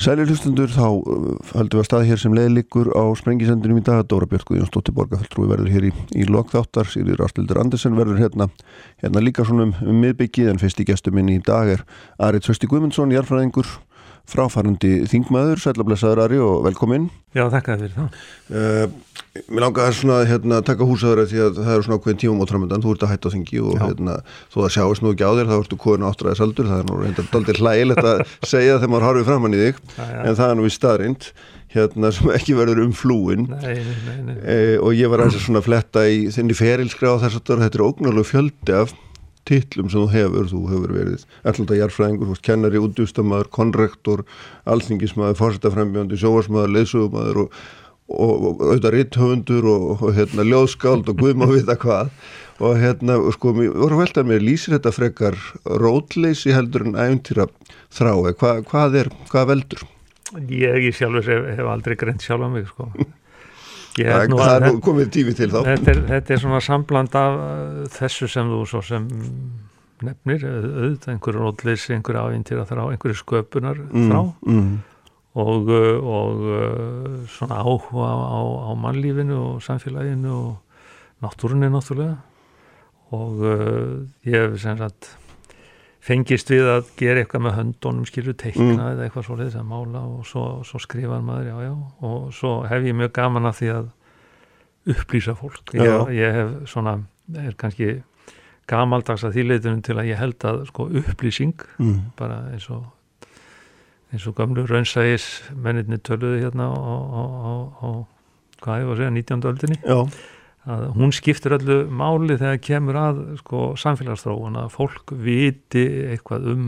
Sælir hlustundur þá uh, höldum við að stað hér sem leiðlikur á sprengisendunum í dag. Dóra Björk Guðjónsdóttir Borgafelltrúi verður hér í, í lokþáttar Sýrir Ástildur Andersen verður hérna, hérna líka svona um, um miðbyggið en fyrst í gestum minn í dag er Ari Trösti Guðmundsson, jarfræðingur fráfærandi þingmaður, sælablessaður Ari og velkomin Já, þakka þér fyrir það. Uh, Mér langar svona að hérna, taka húsaður því að það eru svona okkur tímum á tramöndan, þú ert að hætta á þingi og hérna, þó það sjáist nú ekki á þér þá ertu kóðin áttræðis aldur, það er nú reyndar doldið hlægilegt að segja þegar maður harfið framann í þig já, já. en það er nú í staðrind hérna sem ekki verður um flúin. Nei, nei, nei, e, og ég var aðeins svona að fletta í þinni ferilskra á þess að þetta er ógnarlega fjöldi af titlum sem þú hefur, þú hefur verið alltaf jarfræðingur, kennari, útdustamæður, konrektor, alþingismæður, fórsetafrembjöndi, sjóvarsmæður, leysugumæður og og, og auðvitað ritthöfundur og, og hérna ljóðskáld og guðma vita hvað. Og hérna sko mér voru veltað mér lýsir þetta frekar rótleysi heldur en æfintýra þrái Hva, hvað er, hvað veldur? Ég í sjálfur hef, hef aldrei greint sjálf á mig sko Það, það er nú komið tími til þá. þetta er, þetta er svona sambland af þessu sem þú svo sem nefnir, auðvitað einhverju rótleysi, einhverju æfintýra þrá, einhverju sköpunar þrá mm, mm. Og, uh, og uh, svona áhuga á, á mannlífinu og samfélaginu og náttúrunni náttúrulega. Og uh, ég hef sem sagt fengist við að gera eitthvað með höndunum skilur teikna mm. eða eitthvað svolítið að mála og svo, svo skrifa maður já já og svo hef ég mjög gaman að því að upplýsa fólk ég, ég hef svona, er kannski gamaldags að þýleitunum til að ég held að sko upplýsing mm. bara eins og eins og gamlu raunsægis menninni töluði hérna á, hvað ég var að segja, 19. öldinni Já. Að hún skiptir öllu máli þegar kemur að sko, samfélagsþróun að fólk viti eitthvað um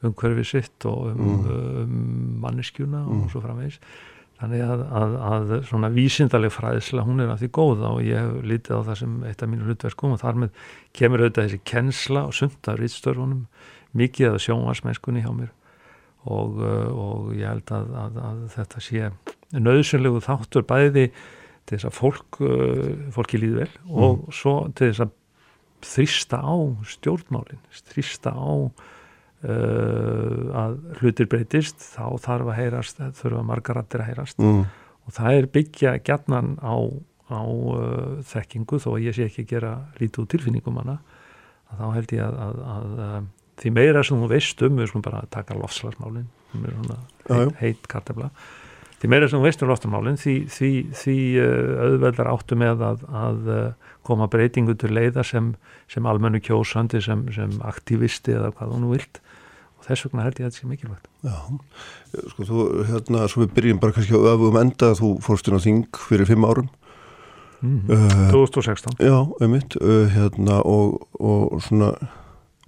umhverfið sitt og um, mm. um manneskjuna mm. og svo framvegs þannig að, að, að svona vísindaleg fræðsla hún er að því góða og ég hef lítið á það sem eitt af mínu hlutverkum og þar með kemur auðvitað þessi kennsla og sunda rýtstörfunum mikið af sjónvarsmennskunni hjá mér og, og ég held að, að, að þetta sé nöðsynlegu þáttur bæði til þess að fólk, uh, fólki líði vel mm. og svo til þess að þrýsta á stjórnmálinn, þrýsta á uh, að hlutir breytist, þá þarf að heyrast, þurfa margarattir að heyrast mm. og það er byggja gætnan á, á uh, þekkingu þó að ég sé ekki gera lítið úr tilfinningum hana, að þá held ég að, að, að því meira sem þú veist um, við skulum bara taka lofslagsmálinn, heit, heit kartefla, því meira sem þú veist um lofslagsmálinn, því, því, því uh, auðveldar áttu með að, að uh, koma breytingu til leiða sem, sem almennu kjósandi, sem, sem aktivisti eða hvað þú nú vilt og þess vegna held ég að þetta sé mikilvægt. Já, sko þú, hérna, svo við byrjum bara kannski á öfum enda, þú fórst inn á þing fyrir fimm árum. Mm -hmm. uh, 2016. Já, um mitt, hérna og, og svona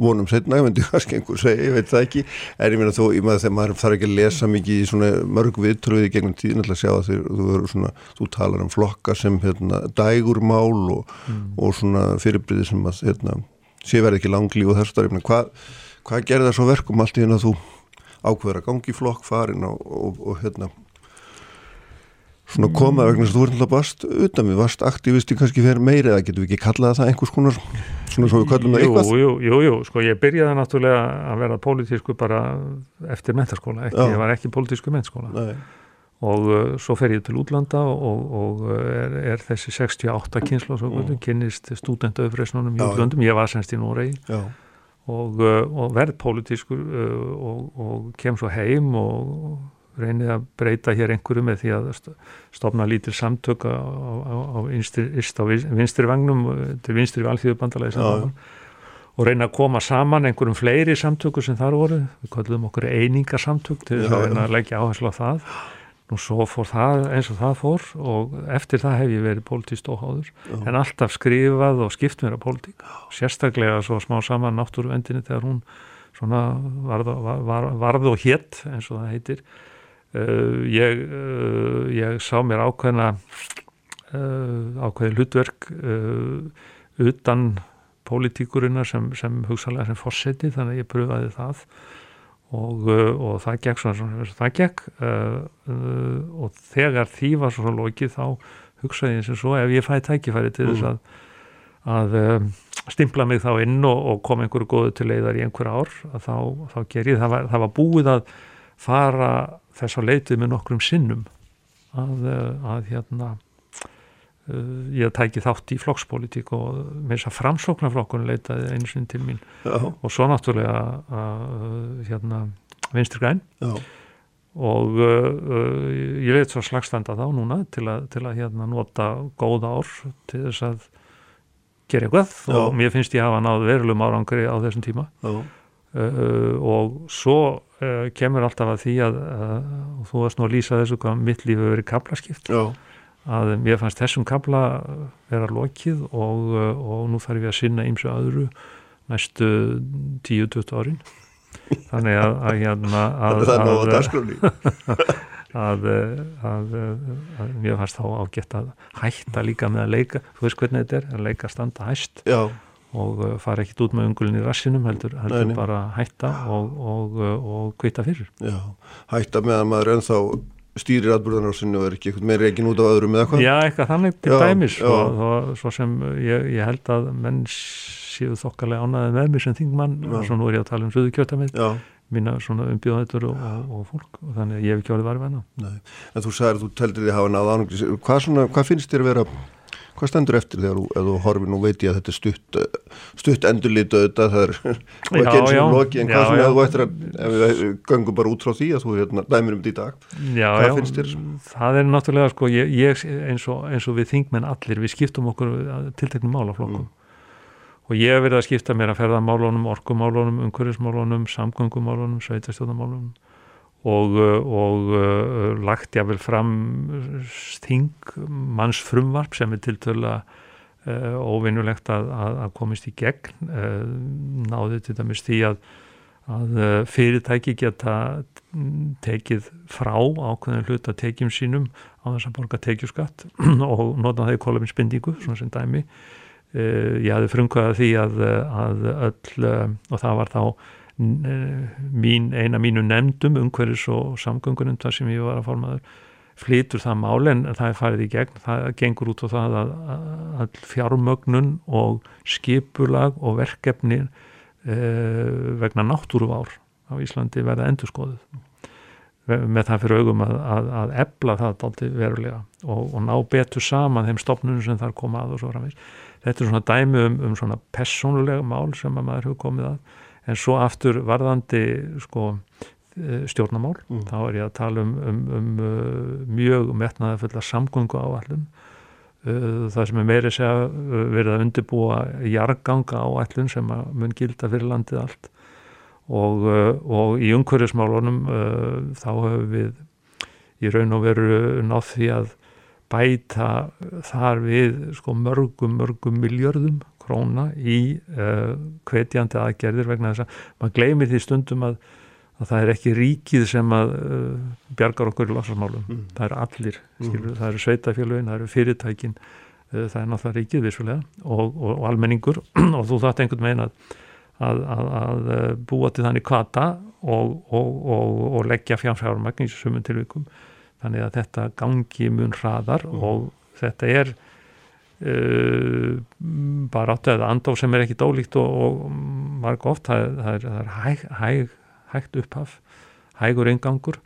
vonum setna, ég myndi kannski einhver segja, ég veit það ekki, en ég meina þó, ég maður þegar maður þarf ekki að lesa mikið í svona mörg viðtröði gegnum tíðin alltaf að sjá að þeir, þú svona, þú talar um flokka sem hérna dægurmál og, mm. og svona fyrirbriði sem að hérna sé verði ekki langlíf og þess að, ég meina, hvað hvað gerði það svo verkum allt í hérna þú ákveður að gangi flokk farin og, og, og hérna svona koma vegna þess að þú ert alltaf bast utan við varst aktivisti kannski fyrir meiri eða getur við ekki kallaða það einhvers konar svona svo við kallum það eitthvað? Jú, jú, jú, sko ég byrjaði náttúrulega að vera pólitísku bara eftir mentaskóla, ekki, ég var ekki pólitísku mentaskóla Nei. og uh, svo fer ég til útlanda og, og er, er þessi 68 kynsla mm. kynnist stúdentaufreysnunum í útlandum, ég var semst í Noregi. Og, uh, og verð pólitískur uh, og, og kem svo heim og reynið að breyta hér einhverju með því að stopna lítil samtök á, á, á, instri, á vinstri vagnum til vinstri valþjóðubandalagi og reyna að koma saman einhverjum fleiri samtöku sem þar voru. Við kallum okkur einingarsamtök til þess að reyna að leggja áherslu á það. Og svo fór það eins og það fór og eftir það hef ég verið pólitíst óháður Já. en alltaf skrifað og skipt mér að pólitík. Sérstaklega svo smá saman náttúruvendinni þegar hún svona varð, var, varð og hétt eins og það heitir ég, uh, ég sá mér ákveðna uh, ákveði hlutverk utan pólitíkurinnar sem, sem hugsalega sem fórseti þannig að ég pröfaði það. Og, og það gekk svona svona það gekk. Og þegar því var svo lokið þá hugsaði ég sem svo ef ég fæði tækifæri til þess mm. að, að stimpla mig þá inn og, og koma einhverju góðu til leiðar í einhver ár þá, þá ger ég, það var, það var búið að fara þess að leitið með nokkrum sinnum að, að hérna Uh, ég tæki þátt í flokkspolítík og með þess að framsóknarflokkun leitaði einu sinn til mín Já. og svo náttúrulega uh, hérna, vinstri græn Já. og uh, ég veit svo slagstanda þá núna til að, til að hérna, nota góða ár til þess að gera eitthvað Já. og mér finnst ég hafa náðu verulegum árangri á þessum tíma uh, og svo uh, kemur alltaf að því að þú varst nú að lýsa þessu hvað mitt lífi verið kaplaskipt Já. Að mér fannst þessum kabla vera lokið og, og nú þarf ég að sinna og öðru næstu 10-20 árin. Þannig að, að, hérna, að, að að mér fannst þá ágætt að hætta líka með að leika. Þú veist hvernig þetta er, að leika standa hæst. Já. Og fara ekkit út með ungulin í rassinum heldur, heldur Nei, bara hætta og, og, og kvita fyrir. Já, hætta með að maður ennþá stýrir atbyrðanársinu og er ekki eitthvað meira ekki út á öðrum eða eitthvað? Já, eitthvað þannig til já, dæmis já. Og, og svo sem ég, ég held að menn séu þokkarlega ánaðið með mér sem þingmann og svo nú er ég að tala um söðu kjötamið mína svona umbjóðættur og, og, fólk og þannig að ég hef ekki árið varfið enná En þú sagðið að þú teldir því að hafa náða ánum hvað, hvað finnst þér að vera hvað stendur eftir þegar þú, þú horfir nú veit ég að þetta er stutt, stutt endurlítu auðvitað, það er ekki eins og loki, en hvað svona þú ættir að ef við gangum bara út frá því að þú hérna, dæmir um því dag, já, hvað já, finnst þér? Það er náttúrulega sko, ég, ég eins, og, eins og við þingmenn allir, við skiptum okkur tilteknum málaflokkum. Mm. og ég hef verið að skipta mér að ferða málunum, orkumálunum, umhverfismálunum, samgöngumálunum, sveitastjóðamálunum og, og uh, lagt jáfnvel fram sting manns frumvarp sem er til töl að uh, óvinnulegt að, að, að komist í gegn uh, náðu til dæmis því að, að fyrirtæki geta tekið frá ákveðin hlut að tekjum sínum á þess að borga tekjuskatt og nota það í koluminspindingu svona sem dæmi. Ég hafði frumkvæðað því að öll og það var þá mín, eina mínu nefndum umhverjus og samgöngunum þar sem ég var að formaður flytur það mál en það er farið í gegn. Það gengur út á það að, að fjármögnun og skipulag og verkefni e, vegna náttúruvár á Íslandi verða endurskoðuð. Með það fyrir augum að, að, að ebla það aldrei verulega og, og ná betur saman þeim stopnunum sem þar koma að og svo framvís þetta er svona dæmi um, um svona personlega mál sem að maður hefur komið að en svo aftur varðandi sko eh, stjórnamál, mm. þá er ég að tala um, um, um uh, mjög metnaði fulla samgöngu áallum uh, það sem er meiri segja verið að undirbúa jarganga áallum sem að mun gilda fyrir landið allt. Og, og í umhverjusmálunum þá hefur við í raun og veru nátt því að bæta þar við sko mörgum, mörgum miljörðum króna í uh, hvetjandi aðgerðir vegna þess að maður gleymir því stundum að, að það er ekki ríkið sem að uh, bjargar okkur í lásasmálum, mm. það eru allir skilur, mm. það eru sveitafélagin, það eru fyrirtækin uh, það er náttúrulega ríkið vissulega og, og, og almenningur og þú þátt einhvern veginn að, að, að búa til þannig kvata og, og leggja fjárfjármagn í sumum tilvikum þannig að þetta gangi mun hraðar mm. og þetta er bara áttu eða andof sem er ekki dólíkt og, og marg oft það, það er, það er hæg, hæg, hægt upphaf hægur yngangur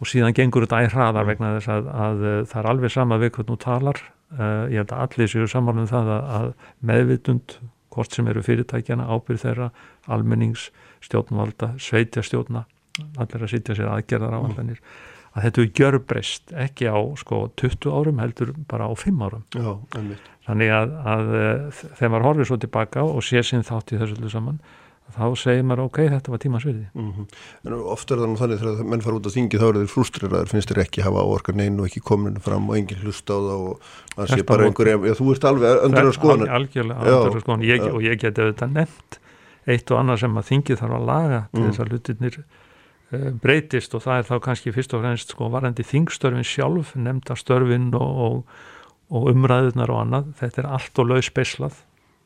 og síðan gengur þetta æg hraðar vegna þess að, að, að það er alveg sama við hvernig þú talar. Uh, ég held að allir séu saman um það að, að meðvitund hvort sem eru fyrirtækjana, ábyrð þeirra almennings, stjórnvalda sveitja stjórna, allir að sitja sér aðgerðar á allanir að þetta er gjörbreyst ekki á sko 20 árum heldur bara á 5 árum. Já, þannig að, að eh, þegar maður horfið svo tilbaka og sé sinn þátt í þessu öllu saman þá segir maður ok, þetta var tímasviði mm -hmm. En ofta er það nú þannig þegar menn fara út á þingi þá eru þeir frustreraður finnst þeir ekki hafa áorkar neinu og ekki kominu fram og enginn hlusta á það og það sé bara einhver, já þú ert alveg öndur að skoðan Algjörlega skoðan og ég geti auðvitað nefnt eitt og annað sem að þingi þarf að laga til mm. þess að hlutinir breytist og það er þá kannski fyrst og fremst sko varandi þingstörfin sjálf nefndastörfin og, og, og umræðunar og annað, þetta er allt og laus speislað,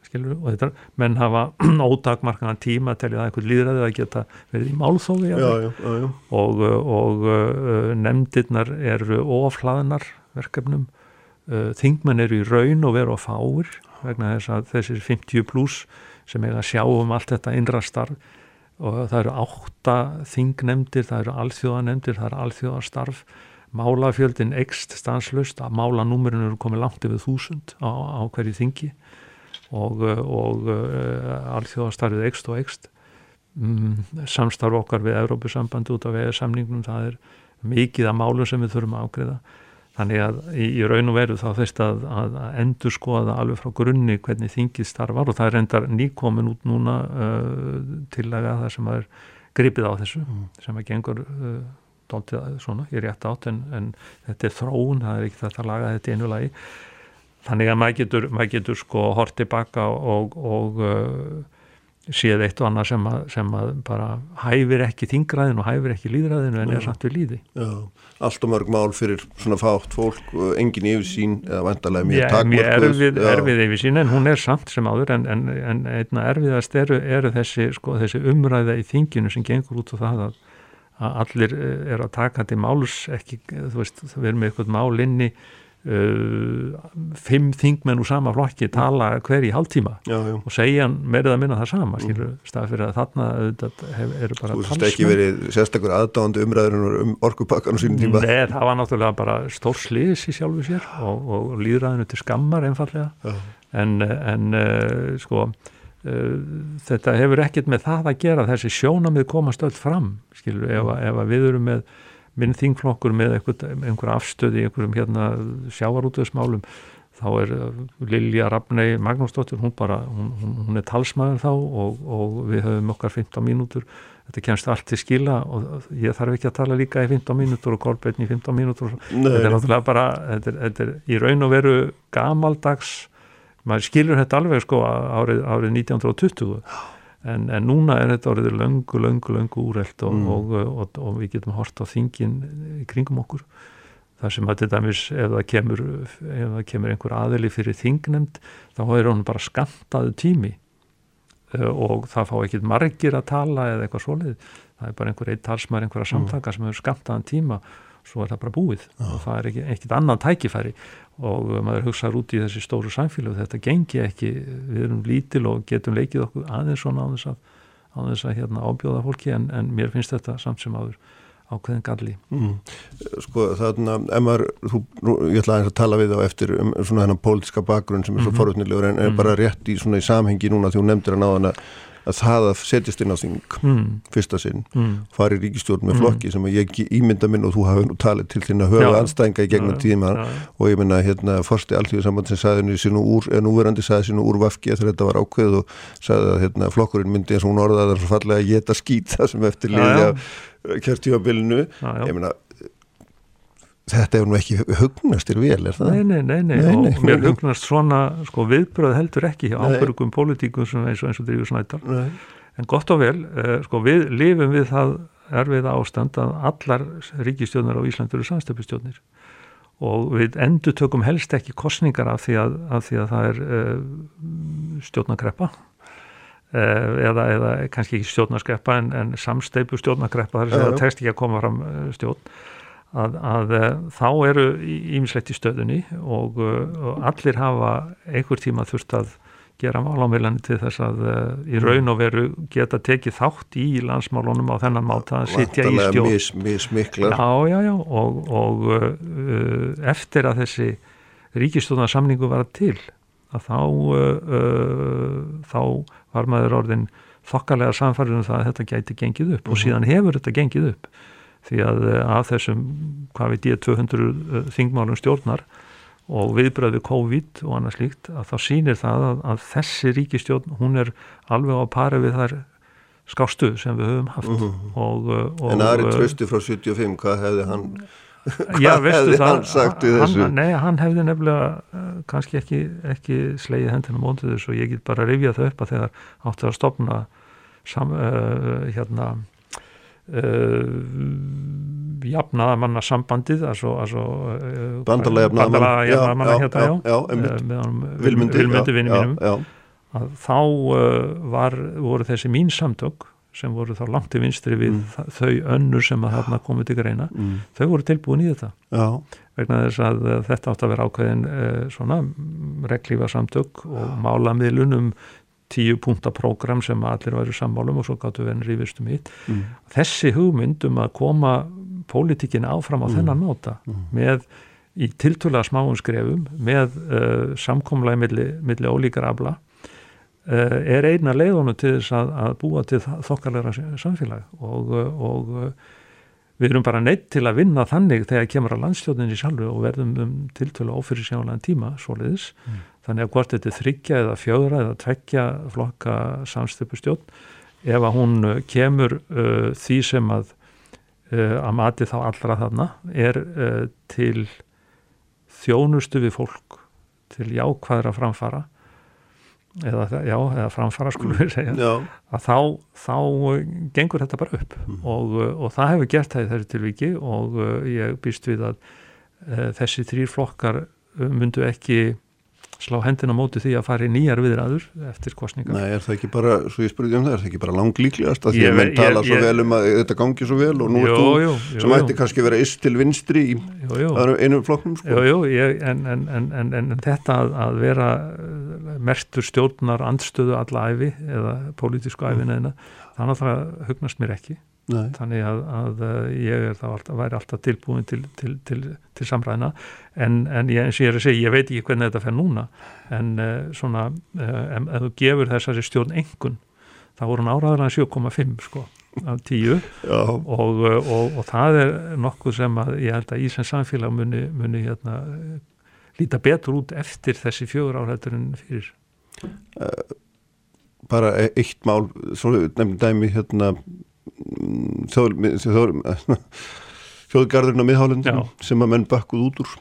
skilur og þetta, menn hafa ótakmarkana tíma að einhvern líðræði að geta verið í málþófi já, já, já, og, og uh, nefndirnar eru oflaðnar verkefnum. Uh, þingmenn eru í raun og veru á fáir vegna þess að þessir 50 pluss sem eiga að sjá um allt þetta innra starf og það eru átta þingnemdir, það eru alþjóðanemdir, það eru alþjóðastarf. Málafjöldin ekst stanslust að málanúmerinu eru komið langt yfir þúsund á, á hverju þingi. Og, og uh, alþjóðastarfið ekst og ekst mm, samstarf okkar við Európusambandi út af veða samningnum það er mikið af málum sem við þurfum að ágriða Þannig að í, í raun og veru þá þess að, að endur skoða alveg frá grunni hvernig þingið starfar og það er endar nýkomin út núna uh, tillega það sem er gripið á þessu mm. sem að gengur uh, dóltið svona í rétt átt en, en þetta er þróun, það er ekki þetta að laga þetta einu lagi. Þannig að maður getur, maður getur sko hort tilbaka og, og uh, séð eitt og annað sem að, sem að bara hæfir ekki þingraðin og hæfir ekki líðræðinu en er samt við líði Já, allt og mörg mál fyrir svona fátt fólk, engin yfir sín eða vantarlega mjög takmörg Mjög erfið, erfið yfir sín en hún er samt sem áður en, en, en einna erfiðast eru, eru þessi, sko, þessi umræða í þinginu sem gengur út á það að, að allir eh, er að taka til máls ekki, þú veist, við erum með eitthvað mál inni Uh, fimm þingmenn úr sama flokki tala hver í hálftíma já, já. og segja meirið að minna það sama mm. skilur, stað fyrir að þarna hef, eru bara Þú veist ekki verið sérstakur aðdáðandi umræður um orkupakkan og sínum tíma Nei, það var náttúrulega bara stór sliðis í sjálfu sér og, og líðræðinu til skammar einfallega en, en uh, sko uh, þetta hefur ekkert með það að gera þessi sjónamið komast öll fram skilur, ef, ef við erum með minn þingflokkur með einhver afstöði í einhverjum hérna sjávarútöðsmálum þá er uh, Lilja Rafnei Magnúsdóttir, hún bara, hún, hún er talsmaður þá og, og við höfum okkar 15 mínútur, þetta kemst allt til skila og ég þarf ekki að tala líka í 15 mínútur og Kolbeinn í 15 mínútur. Þetta er náttúrulega bara, þetta er, þetta er í raun og veru gamaldags maður skilur þetta alveg sko árið, árið 1920 En, en núna er þetta orðið löngu, löngu, löngu úrelt og, mm. og, og, og við getum hort á þingin í kringum okkur. Það sem að þetta mis, ef það kemur, ef það kemur einhver aðeli fyrir þingnemnd, þá er hann bara skantaðu tími uh, og það fá ekki margir að tala eða eitthvað svolítið. Það er bara einhver eitt talsmar, einhverja mm. samtaka mm. sem hefur skantaðan tíma svo er það bara búið ah. og það er ekki, ekkit annan tækifæri og maður hugsaður út í þessi stóru samfélag þetta gengi ekki, við erum lítil og getum leikið okkur aðeins svona á þess að, á þess að hérna, ábjóða fólki en, en mér finnst þetta samt sem áður ákveðin galli mm. Sko þarna, Emar þú, ég ætla að tala við á eftir um svona hennar pólitiska bakgrunn sem er svo mm -hmm. forutnilegur en er mm -hmm. bara rétt í svona í samhengi núna því hún nefndir að ná hana að það að setjast inn á þing mm. fyrsta sinn, mm. fari ríkistjórn með mm. flokki sem ég ímynda minn og þú hafi nú talið til þín að höfa anstæðinga í gegnum tíma ja, ja. og ég minna hérna forsti alltíðu samband sem saði henni sínu úr, en úverandi saði sínu úr vafki þegar þetta var ákveð og saði að hérna, flokkurinn myndi eins og hún orðaði að það er svo fallega að geta skýta sem eftir liðja kjörtífabilinu ég minna þetta er nú ekki hugnastir vel, er það? Nei, nei, nei, nei. nei, nei. og mér hugnast svona sko, viðbröð heldur ekki ábyrgum pólitíkum eins og, og drífur snættar en gott og vel, eh, sko, við lifum við það erfið ástand að allar ríkistjóðnar á Íslandur eru samstöpustjóðnir og við endur tökum helst ekki kostningar af því að, af því að það er uh, stjórnakreppa uh, eða, eða kannski ekki stjórnarskreppa en, en samsteipu stjórnakreppa þar er það tekst ekki að koma fram stjórn að, að eh, þá eru ímislegt í stöðunni og, eh, og allir hafa einhver tíma þurft að gera málámiðlani til þess að uh, í raun og veru geta tekið þátt í landsmálunum á þennan máta að sitja í stjórn mis, mismiklar já, já, já, og, og eftir að þessi ríkistjóðansamningu var til að þá uh, þá var maður orðin þokkalega samfærið um það að þetta gæti gengið upp -huh. og mhm. síðan hefur þetta gengið upp því að eh, þessum, hvað veit ég, 200 eh, þingmálum stjórnar og viðbröðu COVID og annað slíkt að þá sýnir það að, að þessi ríkistjórn, hún er alveg á pari við þar skástu sem við höfum haft uh mhm. -huh. og, og, En Ari Trösti frá 75, hvað hefði hann Já, veistu það, hann, nei, hann hefði nefnilega kannski ekki, ekki slegið hendina móndið þessu og ég get bara rifja það upp að þegar áttu að stopna sam, uh, hérna Uh, jafnaðamanna sambandið also, also, uh, bandalega jafnaðamanna hérna vilmundi vinni mínum þá var, voru þessi mín samtök sem voru þá langt í vinstri við mm. þau önnur sem að þarna komið til greina mm. þau voru tilbúin í þetta Já. vegna þess að þetta átt að vera ákveðin svona reglífa samtök og mála miðlunum tíu punta prógram sem allir væri sammálum og svo gáttu við enn rífistum hitt mm. þessi hugmyndum að koma pólitíkin áfram á mm. þennan nóta mm. með í tiltúlega smáum skrefum með uh, samkomlaði milli, milli ólíkar afla uh, er eina leiðonu til þess að, að búa til þokkarleira samfélag og, og við erum bara neitt til að vinna þannig þegar kemur að landstjóðinni sjálfu og verðum um tiltúlega ofyrir sjálega tíma soliðis mm. Þannig að hvort þetta er þryggja eða fjögra eða tveggja flokka samstöpustjórn ef að hún uh, kemur uh, því sem að uh, að mati þá allra þarna er uh, til þjónustu við fólk til jákvæðra framfara eða, já, eða framfara skulum við segja já. að þá, þá uh, gengur þetta bara upp mm. og, uh, og það hefur gert það í þessu tilviki og ég býst við að þessi þrýr flokkar myndu ekki slá hendina móti því að fara í nýjar viðræður eftir kostningar. Nei, er það ekki bara, svo ég spurði um það, er það ekki bara langlíklegast að því að menn tala ég, svo vel um að þetta gangi svo vel og nú er þú jú, jú, sem ætti kannski vera ist til vinstri í einu flokknum sko? Jú, jú, en, en, en, en þetta að, að vera mertur stjórnar andstöðu alla æfi eða pólitísku æfi neina, þannig að það hugnast mér ekki Nei. þannig að, að eh, ég er þá alltaf, væri alltaf tilbúin til, til, til, til samræðina en, en ég, eins og ég er að segja, ég veit ekki hvernig þetta fer núna. En uh, svona uh, ef þú gefur þessari stjórn engun þá voru hann áraður að 7,5 sko af 10 og, og, og, og það er nokkuð sem að ég held að Íslands samfélag muni, muni hérna, líta betur út eftir þessi fjögur áhætturinn fyrir. Bara e-, eitt mál, svo nefnum dæmi hérna þjóðgarðurinn á miðhálendin sem að menn bakkuð út úr.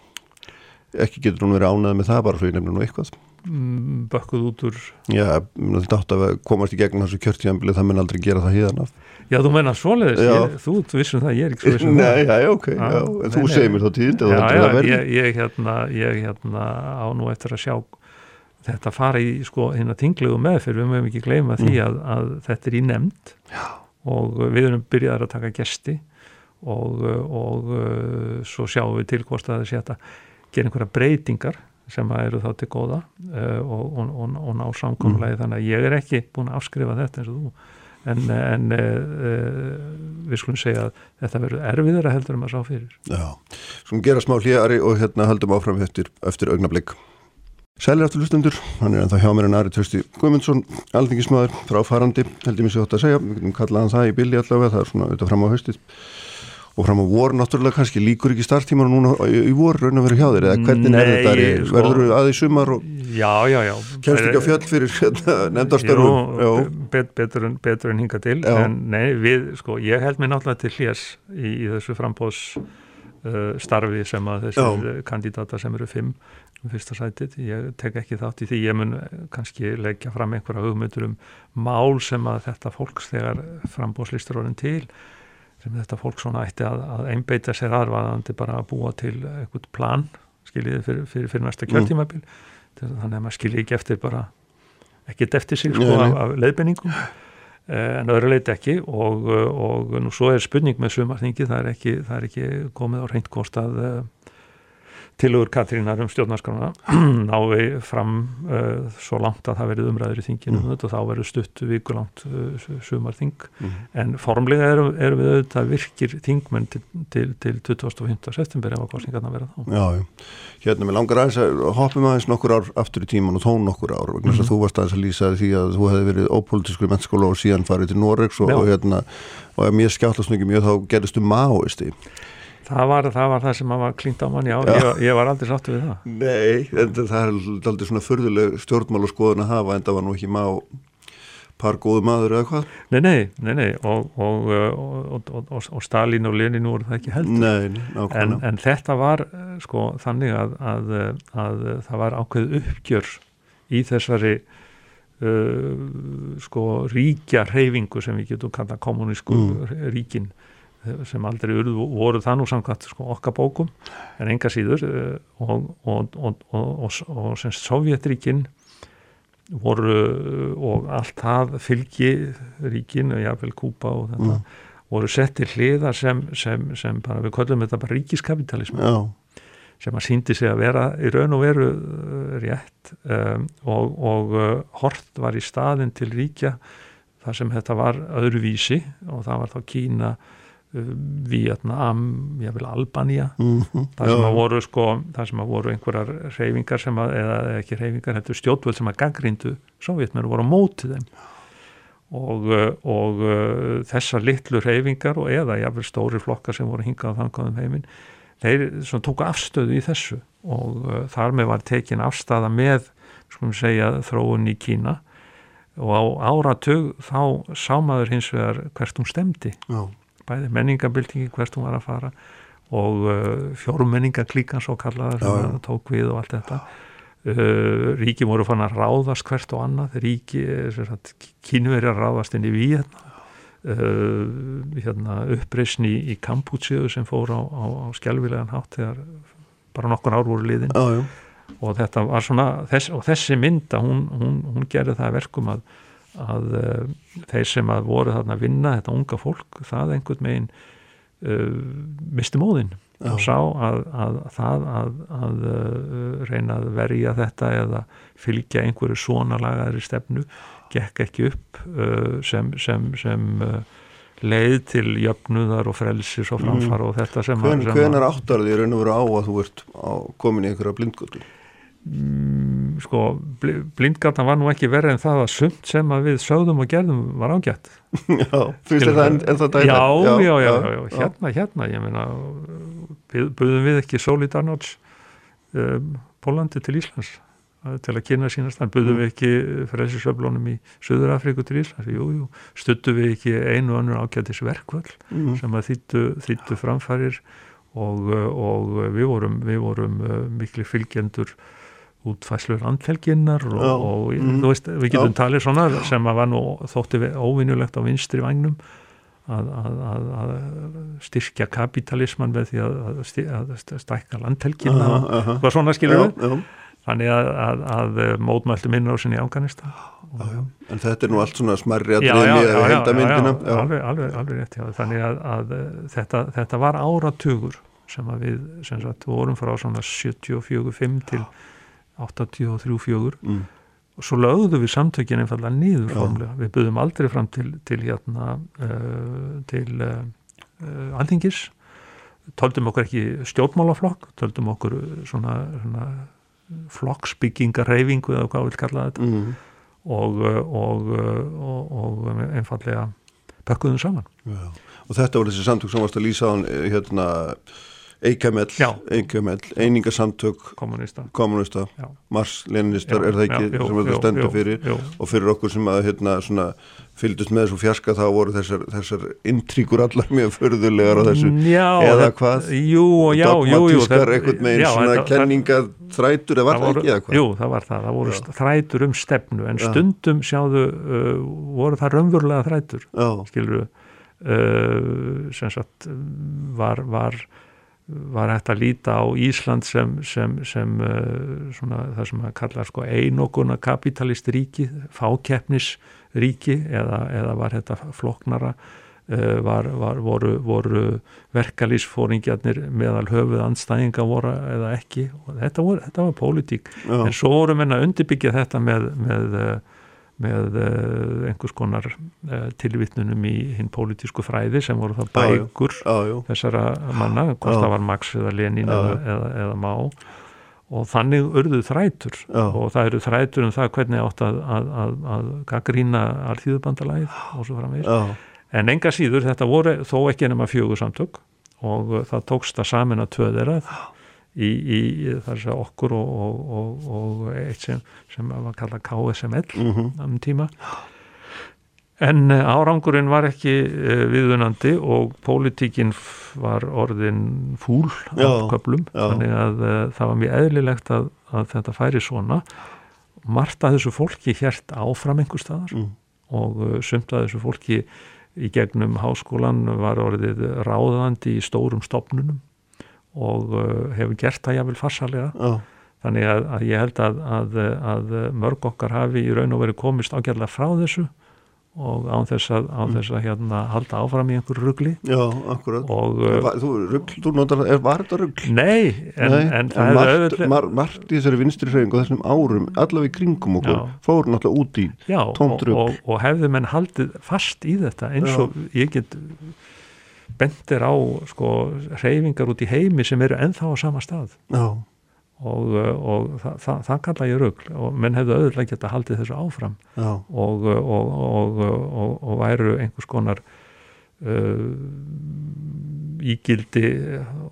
Ekki getur hún verið ánað með það bara svo ég nefnir nú eitthvað. Mm, bakkuð út úr já, þetta átt að komast í gegnum þessu kjörtíðanbili það menn aldrei gera það híðan af. Já, þú menna svoleiðis, þú vissum það ég er ekki svo vissum það nei, já, ok, já, já, en þú segir mér þá tíðin já, já, ég, ég hérna ég hérna á nú eftir að sjá þetta fara í sko hérna tinglegu meðferð, við mögum ekki gleyma því mm. að, að þetta er í nefnd. Já og við erum byrjaðar að taka gesti og, og svo sjáum við til hvort að þessi að gera einhverja breytingar sem eru þá til góða uh, og, og, og ná samkomlega mm. þannig að ég er ekki búin að afskrifa þetta eins og þú. En, en uh, við skulum segja að þetta verður erfiðar að heldur um að sá fyrir. Já, svona gera smá hlýjari og hérna haldum áfram eftir, eftir augnablík Sælir aftur hlustundur, hann er ennþá hjá mér en Ari Trausti Guðmundsson, alþingismöður fráfarandi, heldur mér sér átt að segja. Við getum kallað hann það í billi allavega, það er svona auðvitað fram á haustið. Og fram á vor náttúrulega kannski líkur ekki starttíman og núna í vor raun að vera hjá þér eða hvernig er þetta, er, sko, verður þú aðeins sumar og já, já, já. kemst ekki á fjöll fyrir hérna, nefndastörun bet, betur, betur en hinga til. Já. en nei, við, sko, ég held mér náttúrulega til hljés í, í þessu frambóðs uh, starfi sem að þessi kandidata sem eru fimm fyrsta sætið, ég tek ekki þátt í því. Ég mun kannski leggja fram einhverja hugmyndur um mál sem að þetta fólks þegar frambóðslistur orðin til sem þetta fólk svona ætti að, að einbeita sér aðvarðandi bara að búa til eitthvað plan, skiljiði fyrir, fyrir, fyrir næsta mm. kjörtímabil. Mm. þannig að maður skilji ekki eftir bara ekkert eftir sig sko af, af leiðbenningum eh, en öðru leiti ekki. Og, og nú svo er spurning með sumarþingi, það er ekki, það er ekki komið á reynd kost að eh, tilugur Katrínar um stjórnarskrána nái fram uh, svo langt að það verið umræður í þinginu mm. og þá verið stutt vikulangt uh, sumarþing mm. en formlega erum, erum við auðvitað virkir þingmenn til, til, til 25. september ef að kostningarna verða þá Já, já, hérna með langar aðeins að hoppum aðeins nokkur ár aftur í tíman og tón nokkur ár vegna þess mm. að þú varst aðeins að lýsa því að þú hefði verið ópolítiskur mennskóla og síðan farið til Noregs og, og hérna og ef mér skjáttast mjög þá gerðist þú máist í Það var, það var það sem var klínt á mann, já, já. Ég, ég var aldrei sáttu við það. Nei, en það er aldrei svona förðuleg stjórnmál og skoðun að hafa en það var nú ekki má par góðu maður eða hvað? Nei, nei, nei, nei. Og, og, og, og Stalin og Lenin voru það ekki heldur. Nei, nákvæmlega. En, en þetta var sko þannig að, að, að það var ákveð uppgjör í þessari uh, sko ríkja reyfingu sem við getum kallað kommunísku mm. ríkin sem aldrei urðu, voru það nú samkvæmt sko, okkar bókum en enga síður eh, og, og, og, og semst Sovjetríkin voru og allt það fylgi ríkin, jáfnveil Kúpa og þetta, mm. voru sett til hliða sem, sem, sem bara, við köllum þetta bara ríkiskapitalismi sem að síndi sig að vera í raun og veru rétt um, og, og hort var í staðin til ríkja þar sem þetta var öðruvísi og það var þá Kína Vietnam, ég vil Albania. Mm -hmm. það sem að voru sko, það sem að voru einhverjar reyfingar sem að, eða ekki reyfingar, er stjórnvöld sem að gaggrindu sovjetmennu voru á mótið þeim. Og, og þessar litlu reyfingar og eða jáfnvel stóri flokkar sem voru hingað á þangaðum heiminn þeir tóku afstöðu í þessu. Og uh, þar með var tekin afstæða með, skulum segja, þróun í Kína. Og á áratug þá sá maður hins vegar hvert hún stemdi Já bæði menningabildingi hvert hún var að fara og uh, fjórmenningaklíkan svo kallaða sem tók við og allt þetta. Uh, ríki voru fann að ráðast hvert og annað. Ríki, kynveri að ráðast inn í Víetna uh, hérna, uppreysni í, í Kampútsjöðu sem fór á, á, á skjálfilegan hátt þegar bara nokkur ár voru liðin. Já, já. og þetta var svona þess, og þessi mynda hún, hún, hún gerði það verkum að að uh, þeir sem að voru þarna að vinna þetta unga fólk, það einhvern megin uh, misti móðin Já. og sá að, að það að, að uh, reyna að verja þetta eða fylgja einhverju svona lagaðri stefnu gekk ekki upp sem, sem, sem leið til jöfnuðar og frelsis og framfara mm. og þetta sem Hvern, að... Hvenar áttar þið raun og veru á að þú ert komin í einhverja blindgötu? Mm, sko, blindgatan var nú ekki verið en það að sumt sem að við sögðum og gerðum var ágætt. Já, finnst þetta en, það dæla? Já, já, já, já, já, hérna, hérna ég meina, buðum við ekki Solidarnots um, Pólandi til Íslands til að kynna sínast, en buðum við ekki frelsisöflónum í Suður Afríku til Íslands. Jú, jú, stuttu við ekki einu og annur ágættis verkvöld mm. sem að þýttu, þýttu framfærir og, og við vorum, við vorum uh, miklu fylgjendur útfæslu landhelginnar og, og mm. þú veist, við getum já. talið svona sem að var nú þótti óvinnulegt á vinstri vagnum að, að, að, að styrkja kapitalisman með því að stækka landhelginna uh -huh, uh -huh. hvað svona skilur við þannig að mótmæltu minnur á sinni í Afganistan. En þetta er nú allt svona smarri að dreymi eða heldamindina alveg, alveg, alveg rétt já. þannig að þetta, þetta var áratugur sem að við sem sagt vorum frá svona 74-5 til 83-4 mm. og svo lögðu við samtökin einfallega nýður formlega, við byggðum aldrei fram til, til hérna uh, til uh, uh, alþingis töldum okkur ekki stjórnmálaflokk, töldum okkur svona, svona flokksbyggingarreyfingu eða hvað við vil kalla þetta mm. og, og, og, og einfallega pökkuðum saman Já. og þetta voru þessi samtök sem varst að lýsa á hérna Eikemell, Eikemell, einingasamtök kommunista, kommunista Mars, Leninistar, er það ekki já, sem þetta stendur fyrir? jú. og fyrir okkur sem að hérna svona fylgdust með þessu fjarska þá voru þessar, þessar intríkur allar mjög förðulegar á þessu. já, eða hvað? jú, já, dogmatískar eitthvað með einn svona kenningað þrætur eða var það ekki eða hvað? Jú, það var það, það voru þrætur um stefnu en stundum sjáðu uh, voru það raunverulega þrætur skiluru uh, sem sagt var, var var hægt að líta á Ísland sem, sem, sem uh, svona, það sem að kalla sko, einoguna kapitalist ríki, fákeppnis ríki eða, eða var þetta floknara uh, var, var, voru, voru verkalýsfóringjarnir meðal höfuð anstæðinga voru eða ekki. Og þetta, voru, þetta var pólitík. En svo voru menna undirbyggja þetta með, með uh, með uh, einhvers konar uh, tilvittnunum í hinn pólitísku fræði sem voru það bækur já, já, þessara manna, hvort það var Max eða Lenin eða, eða, eða Má og þannig urðuð þrætur. Og það eru þrætur um það hvernig átt að, að, að, að gaggrína alþýðubandalæð og svo framvegis. En enga síður þetta voru þó ekki ennum að fjögur samtök og það tókst að samin að tvöðerað í, í þess að okkur og, og, og, og eitt sem, sem var kallað KSML mm -hmm. um tíma. En eh, árangurinn var ekki uh, viðunandi og pólitíkinn var orðin fúl á köplum þannig að uh, það var mjög eðlilegt að, að þetta færi svona. Margt að þessu fólki hjert áfram einhver staðar mm. og sumt að þessu fólki í gegnum háskólan var orðið ráðandi í stórum stopnunum og uh, hefur gert það jáfnvel farsalega oh. þannig að, að ég held að, að, að mörg okkar hafi í raun og veri komist ágjörlega frá þessu og án þess að, án mm. þess að hérna, halda áfram í einhverju ruggli Já, akkurat og, var, Þú, rugl, þú notar, er, var þetta ruggl? Nei, en, nei, en það er auðvitað mar, Margt í þessari vinstri hreying og þessum árum allavega í kringum okkur fór náttúrulega út í tómt rugl og, og hefðu menn haldið fast í þetta eins og Já. ég get bendir á sko hreyfingar út í heimi sem eru enþá á sama stað. Já. Og, uh, og það, það, það kalla ég rögl og menn hefðu auðvitað geta haldið þessu áfram. Og, og, og væru einhvers konar uh, ígildi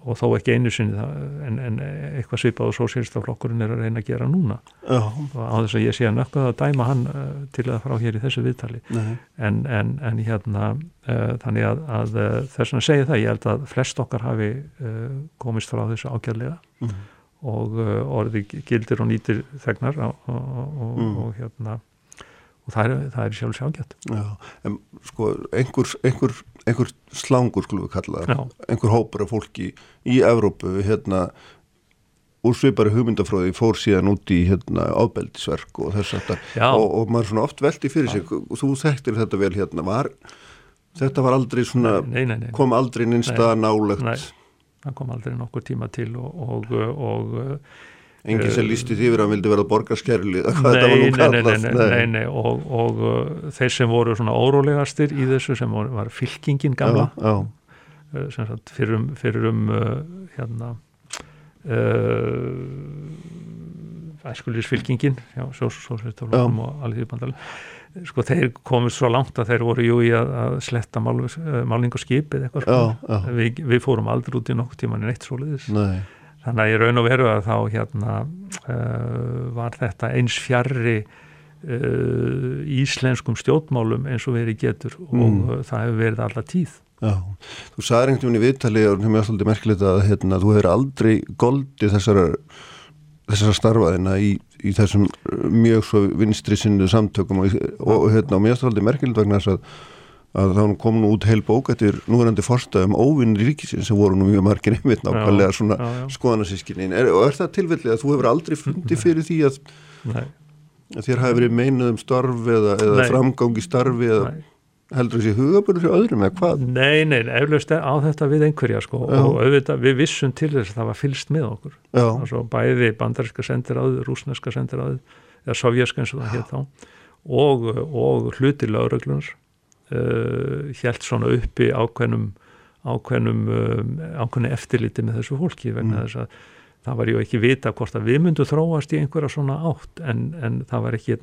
og þó ekki einu sinni en, en eitthvað svipað og sósélstaflokkurinn er að reyna að gera núna. Já. og á þess að ég sé að nökkuð að dæma hann uh, til að frá hér í þessu viðtali. En, en, en hérna uh, þannig að, að uh, þess að segja það ég held að flest okkar hafi uh, komist frá þessu ágjörlega mm og uh, orði gildir og nýtir þegnar og, og, mm. og hérna og það er, er sjálf sjágjætt en sko einhver, einhver, einhver slangur skulum við kalla það. Einhver hópur af fólki í Evrópu hérna úr svipari hugmyndafröði fór síðan út í hérna ábeldisverk og þess að og, og maður svona oft veldi fyrir sig og þú þekktir þetta vel hérna var þetta var aldrei svona nei, nei, nei, kom aldrei nynsta nálegt það kom aldrei nokkur tíma til og, og, og Engin sem lísti því verið að hann vildi verða borgarskerli nei, nei, nei, nei, nei. og, og uh, þeir sem voru svona órólegastir í þessu sem var, var fylkingin gamla. Já, já. Uh, sem sagt fyrir um, fyrir um uh, hérna uh, æskulisfylkingin já, svo svo svo og því bandal sko þeir komið svo langt að þeir voru jú í að, að sletta mál, eh, málning og skipið eitthvað sko. já, já. Vi, við fórum aldrei út í nokkuð tíman en eitt svoleiðis þannig að ég raun og veru að þá hérna uh, var þetta eins fjarrri uh, íslenskum stjórnmálum eins og verið getur mm. og það hefur verið alla tíð Já, þú sagði einhvern veginn í viðtali og það er svolítið merkilegt að hérna, þú hefur aldrei goldið þessara þessara starfaðina í, í þessum uh, mjög svo vinstri sinnu samtökum og, og, hérna mér stáldi merkild vegna þess að, að þá kom nú út heil bók eftir núverandi forstæðum óvinnir ríkisins sem voru nú mjög margir einmitt nákvæmlega svona skoðanarsískinin og er það tilvillið að þú hefur aldrei fundið fyrir því að, að þér hafi verið meinuð um starf eða, eða framgangi starfi eða Nei. heldur þessi hugabunur fyrir öðrum eða hvað? Nei, nei, eflaust á þetta við einhverja sko Já. og auðvitað við vissum til þess að það var fylst með okkur. Altså, bæði bandaríska sendiráðu, rúsneska sendiráðu eða sovjerska eins og og, og hluti lauröglunar uh, helt svona uppi ákveðnum ákveðnum um, ákveðni eftirliti með þessu fólki vegna mm. þess að það var ju ekki vita hvort að við myndum þróast í einhverja svona átt en, en það var ekki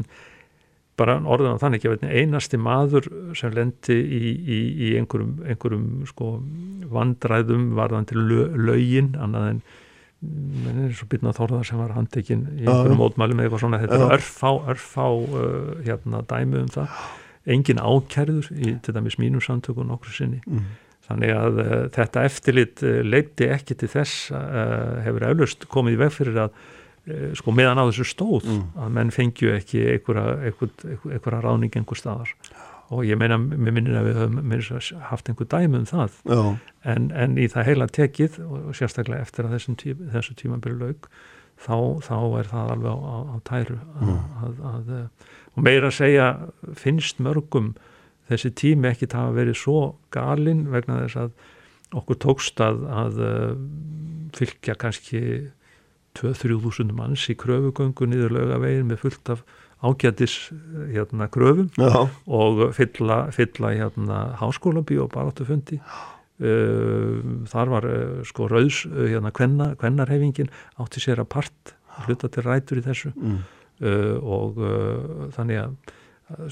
bara orðan á þannig ekki einasti maður sem lendi í, í, í einhverjum, einhverjum sko, vandræðum varðan til lögin annað en eins og byrna þorðar sem var handtekinn í einhverjum mótmælum eða eitthvað svona. Þetta er örfá, örfá uh, hérna dæmi um það engin ákærður í til dæmis mínum samtökun okkur sinni mm. þannig að uh, þetta eftirlit uh, leiti ekki til þess uh, hefur eflaust komið í veg fyrir að Eh, sko meðan á þessu stóð mm. að menn fengju ekki einhverja ráning einhver staðar og ég meina, mér minnir að við höfum haft einhver dæmi um það en, en í það heila tekið og sérstaklega eftir að tí, þessu tíma byrju laug þá, þá er það alveg á, á, á tæru að, mm. að, að, eh, og meira að segja finnst mörgum þessi tími ekki það að verið svo galinn vegna þess að okkur tókst að eh, fylgja kannski 2-3 manns í kröfugöngu niður lögavegin með fullt af ágætis hérna kröfum Já. og fylla, fylla hérna háskóla bí og baráttufundi uh, þar var sko rauðs hérna kvenna, kvennarhefingin átti sér að part hluta til rætur í þessu mm. Og þannig að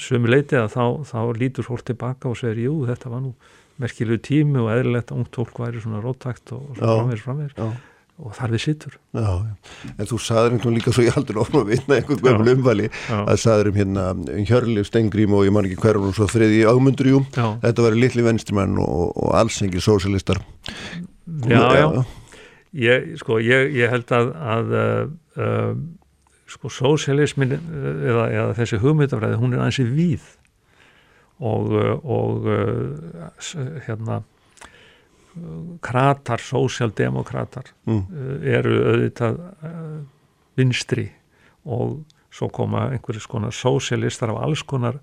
sömu leiti að þá, þá lítur fólk tilbaka og segir jú þetta var nú merkilegu tími og eðlilegt að ungt fólk væri svona róttækt og, framvegs framvegs og þar við sittur já, já. En þú saður einhvern veginn líka svo ég aldrei ofna að vinna einhvern veginn umvali að saður um hérna Hjörli Stengrím og ég man ekki hverjum og svo þriði ámundurjú þetta var litli venstrimenn og, og alls engir sósialistar Já, já. ég, sko, ég, ég held að, að uh, sko sósialismin eða, eða þessi hugmyndafræði hún er ansið víð og, og uh, hérna kratar, sósjaldemokrater mm. Eh, eru auðvitað vinstri og svo koma einhverjus konar sósjalistar af alls konar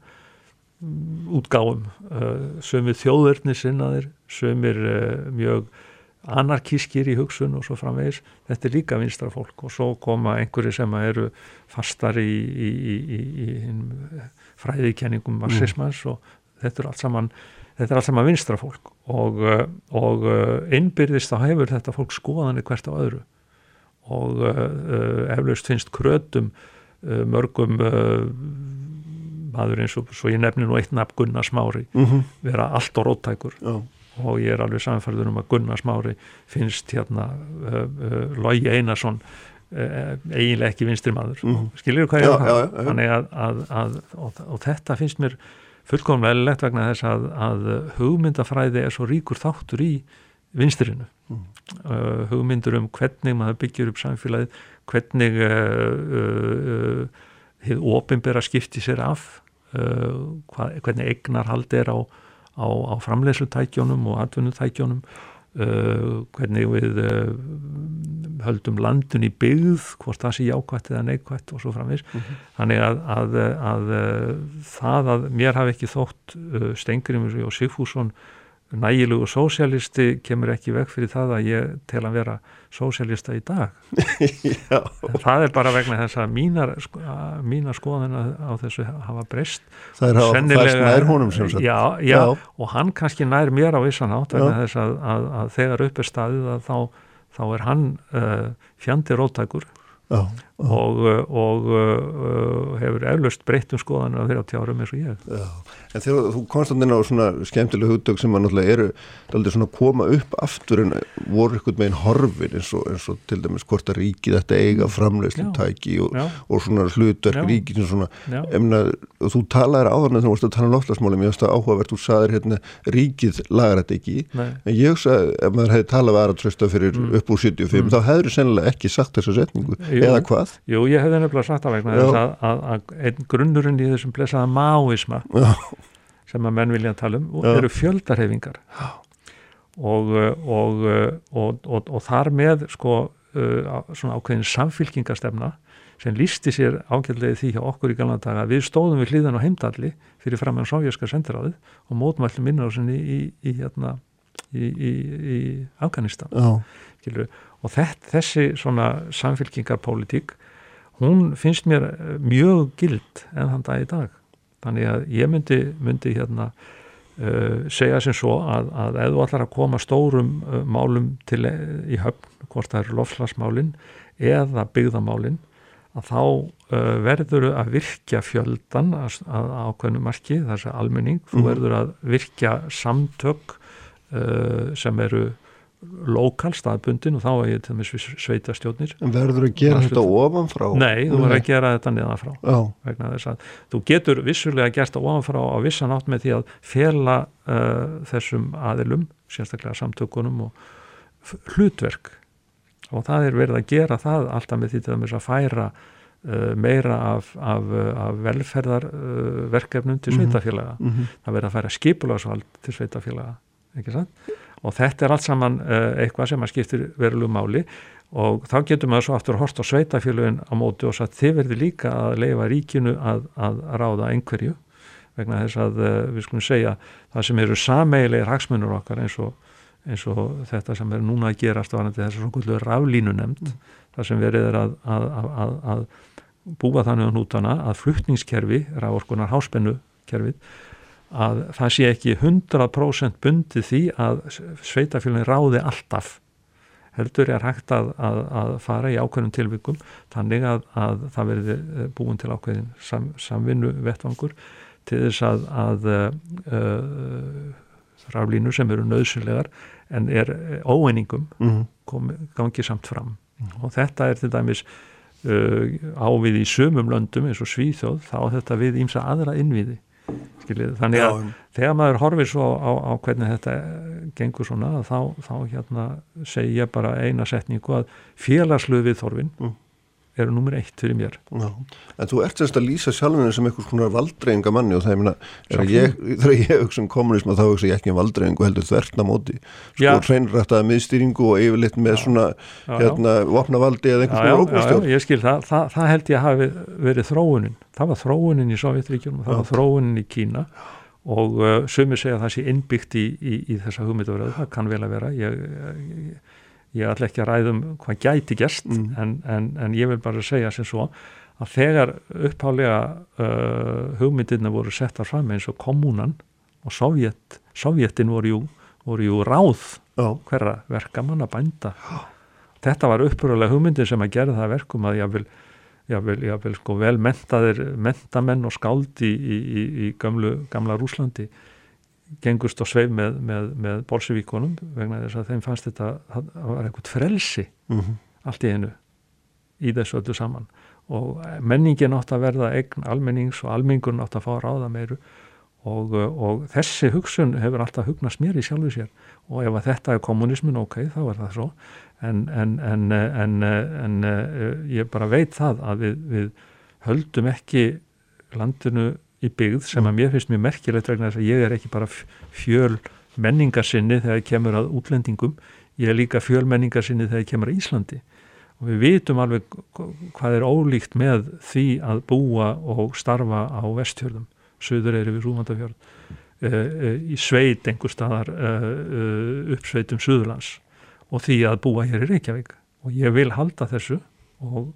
útgáum uh, sömur þjóðverðni sinnaðir sömur mjög anarkískir í hugsun og svo framvegis þetta er líka vinstra fólk og svo koma einhverju sem eru fastar í, í, í, í fræðikenningum marxismans mm. og þetta er allt saman þetta er allt saman vinstra fólk og, uh, og innbyrðist þá hefur þetta fólk skoðanir hvert á öðru og eflaust finnst krötum mörgum maður eins og svo ég nefni nú eitt nafn Gunnar Smári mm -hmm. vera allt og róttækur Já. Og ég er alveg samfærður um að Gunnar Smári finnst hérna uh, uh, Lógi Einarsson uh, eiginlega ekki vinstri maður. Mm skilir þú hvað ég er að það og, og þetta finnst mér fullkomlega lett vegna þess að, að hugmyndafræði er svo ríkur þáttur í vinstrinu mm. hugmyndur um hvernig maður byggir upp samfélagið hvernig hefur ofinbera skipti sér af hvað, hvernig eignarhald er á, á, á framleyslutækjónum og atvinnutækjónum uh, hvernig við uh, höldum landun í byggð hvort það sé jákvætt eða neikvætt og svo framvis mm -hmm. þannig að, að, að, að það að mér hafi ekki þótt Stengrimur og Sigfússon nægilugu sósialisti kemur ekki veg fyrir það að ég tel að vera sósialista í dag. Það er bara vegna þess að mínar, sko, mínar skoðan á þessu hafa breyst. Það er að fæst nær honum sem sagt já, já, já, og hann kannski nær mér á vissan átt vegna þess að, að, að þegar upp er staðið þá, þá er hann uh, fjandi róttækur Já, og, og uh, hefur eflaust breytt um skoðan á þeirra tjárum eins og ég já. En þegar þú komst inn á svona skemmtileg hugdögg sem að náttúrulega eru aldrei svona koma upp aftur en voru ykkur meginn horfin eins og, eins og til dæmis hvort að ríkið þetta eiga framlegslu tæki og, og svona hlutverk ríkið svona, emna, þú talaður áðan en þú varst að tala um loflasmáli mér finnst það áhugavert, þú saðir hérna ríkið lagar þetta ekki, Nei. en ég sagði ef maður hefði talað við aðra trösta fyrir mm. upp úr 75, mm. þá hefur Jú. eða hvað? Jú, ég hefði nefnilega sagt það vegna þess að, að, að einn grunnurinn í þessum blessaða máisma sem að menn vilja tala um Já. eru fjöldarhefingar og, og, og, og þar með sko uh, svona ákveðin samfylkingarstefna sem lísti sér ágjörlega því hjá okkur í galna daga við stóðum við hlýðan á heimdalli fyrir fram með sájöska sendiráðið og mótmællum innrásinni í, í, hérna, í, í Afganistan og þetta, þessi svona samfylkingarpólitík hún finnst mér mjög gild enn þann dag í dag þannig að ég myndi, myndi hérna uh, segja sem svo að, að ef þú ætlar að koma stórum uh, málum til í höfn, hvort það eru lofslagsmálin eða byggðamálin að þá uh, verður að virkja fjöldan að, að ákveðnu marki, þessi almenning, mm. þú mhm. verður að virkja samtök sem eru lokal staðbundin og þá er ég til dæmis sveita stjórnir En verður að gera þetta ofanfrá? Nei, þú verður að gera þetta niðanfrá vegna þess að þú getur vissulega gert það ofanfrá á vissan átt með því að fela uh, þessum aðilum, sérstaklega samtökunum og hlutverk og það er verið að gera það alltaf með því til dæmis að færa uh, meira af, af, af velferðarverkefnum uh, til mhm. sveitafélaga mm -hmm. það verið að færa skipulagsvald til sveitafélaga ekki sant? Og þetta er allt saman uh, eitthvað sem að skiptir verulegu máli og þá getur maður svo aftur að horta sveitafélugin á móti og að þið verður líka að leifa ríkinu að, að ráða einhverju vegna þess að uh, við skulum segja það sem eru sameilegir hagsmunur okkar eins og, eins og þetta sem er núna að gerast á þess að svona raflínu nefnd mm. það sem verið er að, að, að búa þannig á nútana að fluttningskerfi, ráorkunar háspennu kerfið að það sé ekki 100% bundið því að sveitafélagin ráði alltaf heldur er hægt að, að, að fara í ákveðnum tilvikum þannig að, að það verði eh, búin til ákveðin sam, samvinnu vettvangur til þess að uh, raflínur sem eru nöðsynlegar en er óeiningum mm -hmm. komi, gangi samt fram mm -hmm. og þetta er til dæmis uh, ávið í sömum löndum eins og Svíþjóð þá þetta við ímsa aðra innviði Skiljið, þannig að Já. þegar maður horfir svo á, á hvernig þetta gengur svona þá, þá hérna segja bara eina setningu að félagslu við þorfin mm. Eru nummer eitt fyrir mér. Já. En þú ert semst að lýsa sjálfinu sem einhvers konar valdreyinga manni og það er minna, þegar ég hugsa um kommunism þá hugsa ég ekki um valdreyingu heldur þvertna móti, sko hreinrættaða miðstýringu og yfirleitt með svona já, hérna vopnavaldi eða einhvers konar ógustjórn. Já, ég skil, það, það, það held ég að hafi verið þróunin, það var þróunin í Sovjetríkjum og það var þróunin í Kína og uh, sumir segja að það sé innbyggt í, í, í þessa hugmyndafröðu, það kann vel að vera. Ég, ég ég ætla ekki að ræðum hvað gæti gæst mm. en, en, en ég vil bara segja sem svo að þegar upphálega uh, hugmyndirna voru settar fram eins og kommunan og Sovjet, Sovjetin voru jú, voru jú ráð oh. hverra verkamanna bænda oh. þetta var uppröðulega hugmyndir sem að gera það verkum að ég vil, ég vil, ég vil sko vel mentaðir mentamenn og skáldi í, í, í gamlu, gamla Rúslandi gengust og sveif með, með, með bolsevíkonum vegna þess að þeim fannst þetta að það var eitthvað frelsi mm -hmm. allt í einu í þessu öllu saman. Og menningin átt að verða eign almennings og almengun átt að fá ráða meiru. Og, og þessi hugsun hefur alltaf hugnast mér í sjálfu sér. Og ef þetta er kommunismin ok, þá er það svo. En, en, en, en ég bara veit það að við, við höldum ekki landinu í byggð sem að mér finnst mjög merkilegt vegna þess að ég er ekki bara fjöl menningarsinni þegar ég kemur að útlendingum, ég er líka fjöl menningarsinni þegar ég kemur að Íslandi. Og við vitum alveg hvað er ólíkt með því að búa og starfa á vestjörðum söður er við Rúmandafjörð e, e, í sveit einhver staðar e, uppsveitum Suðurlands. Og því að búa hér í Reykjavík. Og ég vil halda þessu og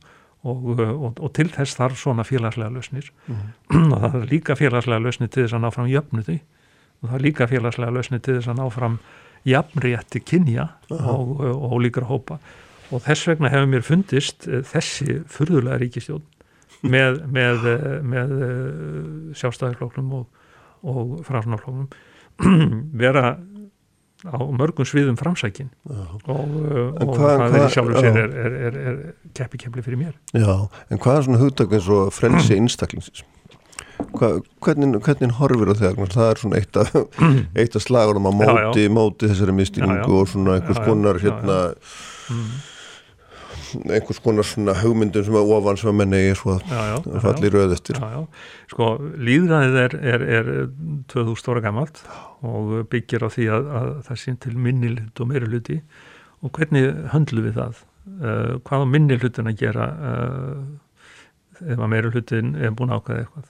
Og, og, og til þess þarf svona félagslega lausnir mm. og það er líka félagslega lausnir til þess að ná fram jöfnuði og það er líka félagslega lausnir til þess að ná fram jafnrétti kynja uh -huh. og, og líkra hópa og þess vegna hefur mér fundist eh, þessi fyrðulega ríkistjón með, með, eh, með sjálfstæðarflóknum og frásnaflóknum vera á mörgum sviðum framsækin. Og, uh, og hva, það er sjálfur sér er, er, er, er keppi kemli fyrir mér. Já, en hvað er svona hugtak eins og frelsi einstaklingsins? Hvernig, hvernig horfir það þegar? Það er svona eitt af, eitt af slagunum á móti, já, já. móti þessari mistýningu og svona einhvers konar hérna mm. einhvers konar svona hugmyndum sem að ofan sem að menna ég svo að falli rauðistir Sko, líðræðið er, er, er 2000 ára gammalt og byggir á því að, að það sín til minnilut og meiri hluti og hvernig höndlu við það? Uh, hvað á minni hlutin að gera uh, ef að meiri hlutin er búin ákvæða eitthvað?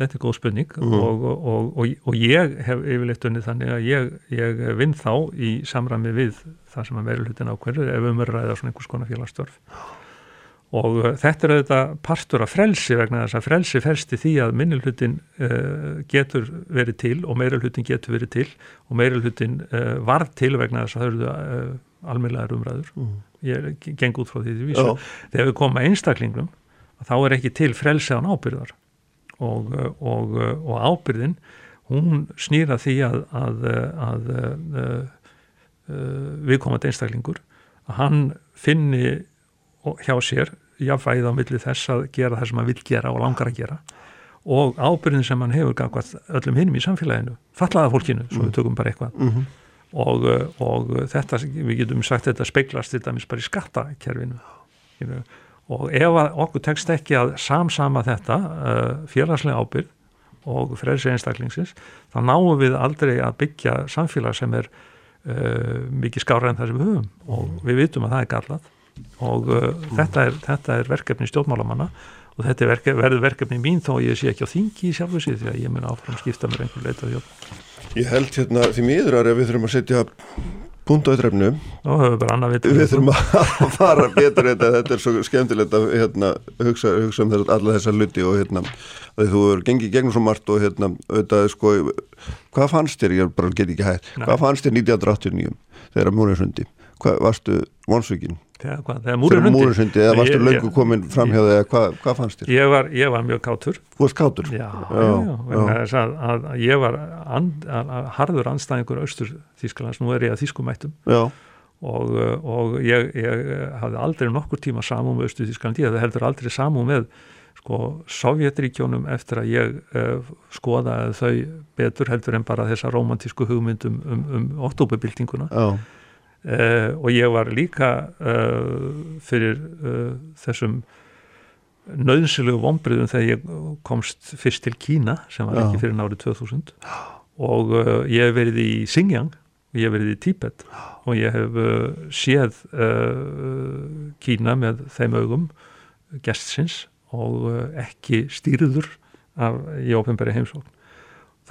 Þetta er góð spurning mm. og, og, og, og ég hef yfirleitt unnið þannig að ég, ég vinn þá í samræmi við það sem að veru hlutin ákverður ef um er ræða svona einhvers konar félagsstörf og uh, þetta er auðvitað partur af frelsi vegna þess að frelsi ferst í því að minnilhutin uh, getur verið til og meiralhutin getur verið til og meiralhutin uh, var til vegna þess að það eru uh, almeinlegar umræður. Mm. ég geng út frá því því vísu þegar við komum að einstaklingum þá er ekki til frelsi án ábyrðar og, og, og ábyrðin hún snýra því að, að, að, að viðkomandi einstaklingur að hann finni hjá sér jáfæðið á milli þess að gera það sem hann vil gera og langar að gera. Og ábyrðin sem hann hefur gafkvæmt öllum hinnum í samfélaginu, fallaða fólkinu svo við tökum bara eitthvað. Mm -hmm. og, og þetta, við getum sagt þetta speglast til dæmis bara í skattakerfinu. Og ef okkur tekst ekki að samsama þetta uh, félagslega ábyrg og frelsi einstaklingsins þá náum við aldrei að byggja samfélag sem er uh, mikið skára en það sem við höfum. Og við vitum að það er gallað og uh, mm. þetta, er, þetta er verkefni stjórnmálamanna og þetta verke, verður verkefni mín þó ég sé ekki á þingi í sjálfu sig því að ég mun áfram skipta mér einhver leitað hjálp Ég held hérna því miður að við þurfum að setja punkt á drefnu við þurfum að fara betur þetta, þetta er svo skemmtilegt að hérna, hugsa, hugsa um alla þessa luti og hérna, þú hefur gengið gegnum svo margt og hérna, auðvitað, sko hvað fannst þér, ég bara get ekki hægt hvað fannst þér 1989 þegar múrið sundi, hvað varstu vonsvíkinn þegar múrið sundi eða varstu löngu komin fram hjá þig eða hvað, hvað fannst þér? Ég var, ég var mjög kátur. Þú varst kátur? Já, já, já, já. Að, að, ég var and, að, harður anstæðingur austur Þísklands, nú er ég að Þískumættum og, og ég, ég hafði aldrei nokkur tíma samum með austur Þískland, ég hafði heldur aldrei samum með sko Sovjetríkjónum eftir að ég uh, skoðaði þau betur heldur en bara þessa romantísku hugmyndum um, um, um oktoberbyltinguna uh, og ég var líka uh, fyrir uh, þessum nöðnsilegu vonbriðum þegar ég komst fyrst til Kína sem var Já. ekki fyrir nárið 2000 og ég hef verið í Xinjiang ég hef verið í Tíbet. Og ég hef séð Kína með þeim augum gestsins og ekki stýrður af, í ofinbæri heimsókn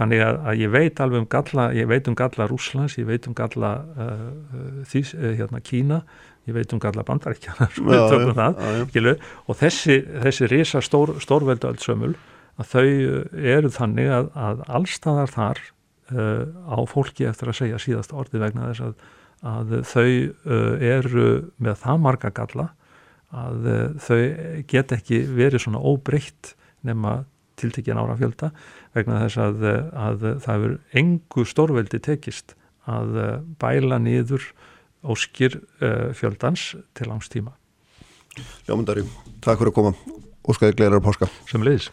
þannig að, að ég veit alveg um galla ég veit um galla Rúslands, ég veit um galla uh, þís, uh, hérna Kína ég veit um galla bandaríkjana og þessi þessi risa stór, sömul að þau eru þannig að, að allstaðar þar uh, á fólki eftir að segja síðast orði vegna þess að, að þau uh, eru með það marga galla að uh, þau get ekki verið svona óbreytt nema tiltekjan ára fjölda vegna þess að, að það er engu stórveldi tekist að bæla niður óskir uh, fjöldans til langs tíma. Ljómundari, takk fyrir að koma. Óskaði glerar páska. Sem leiðis.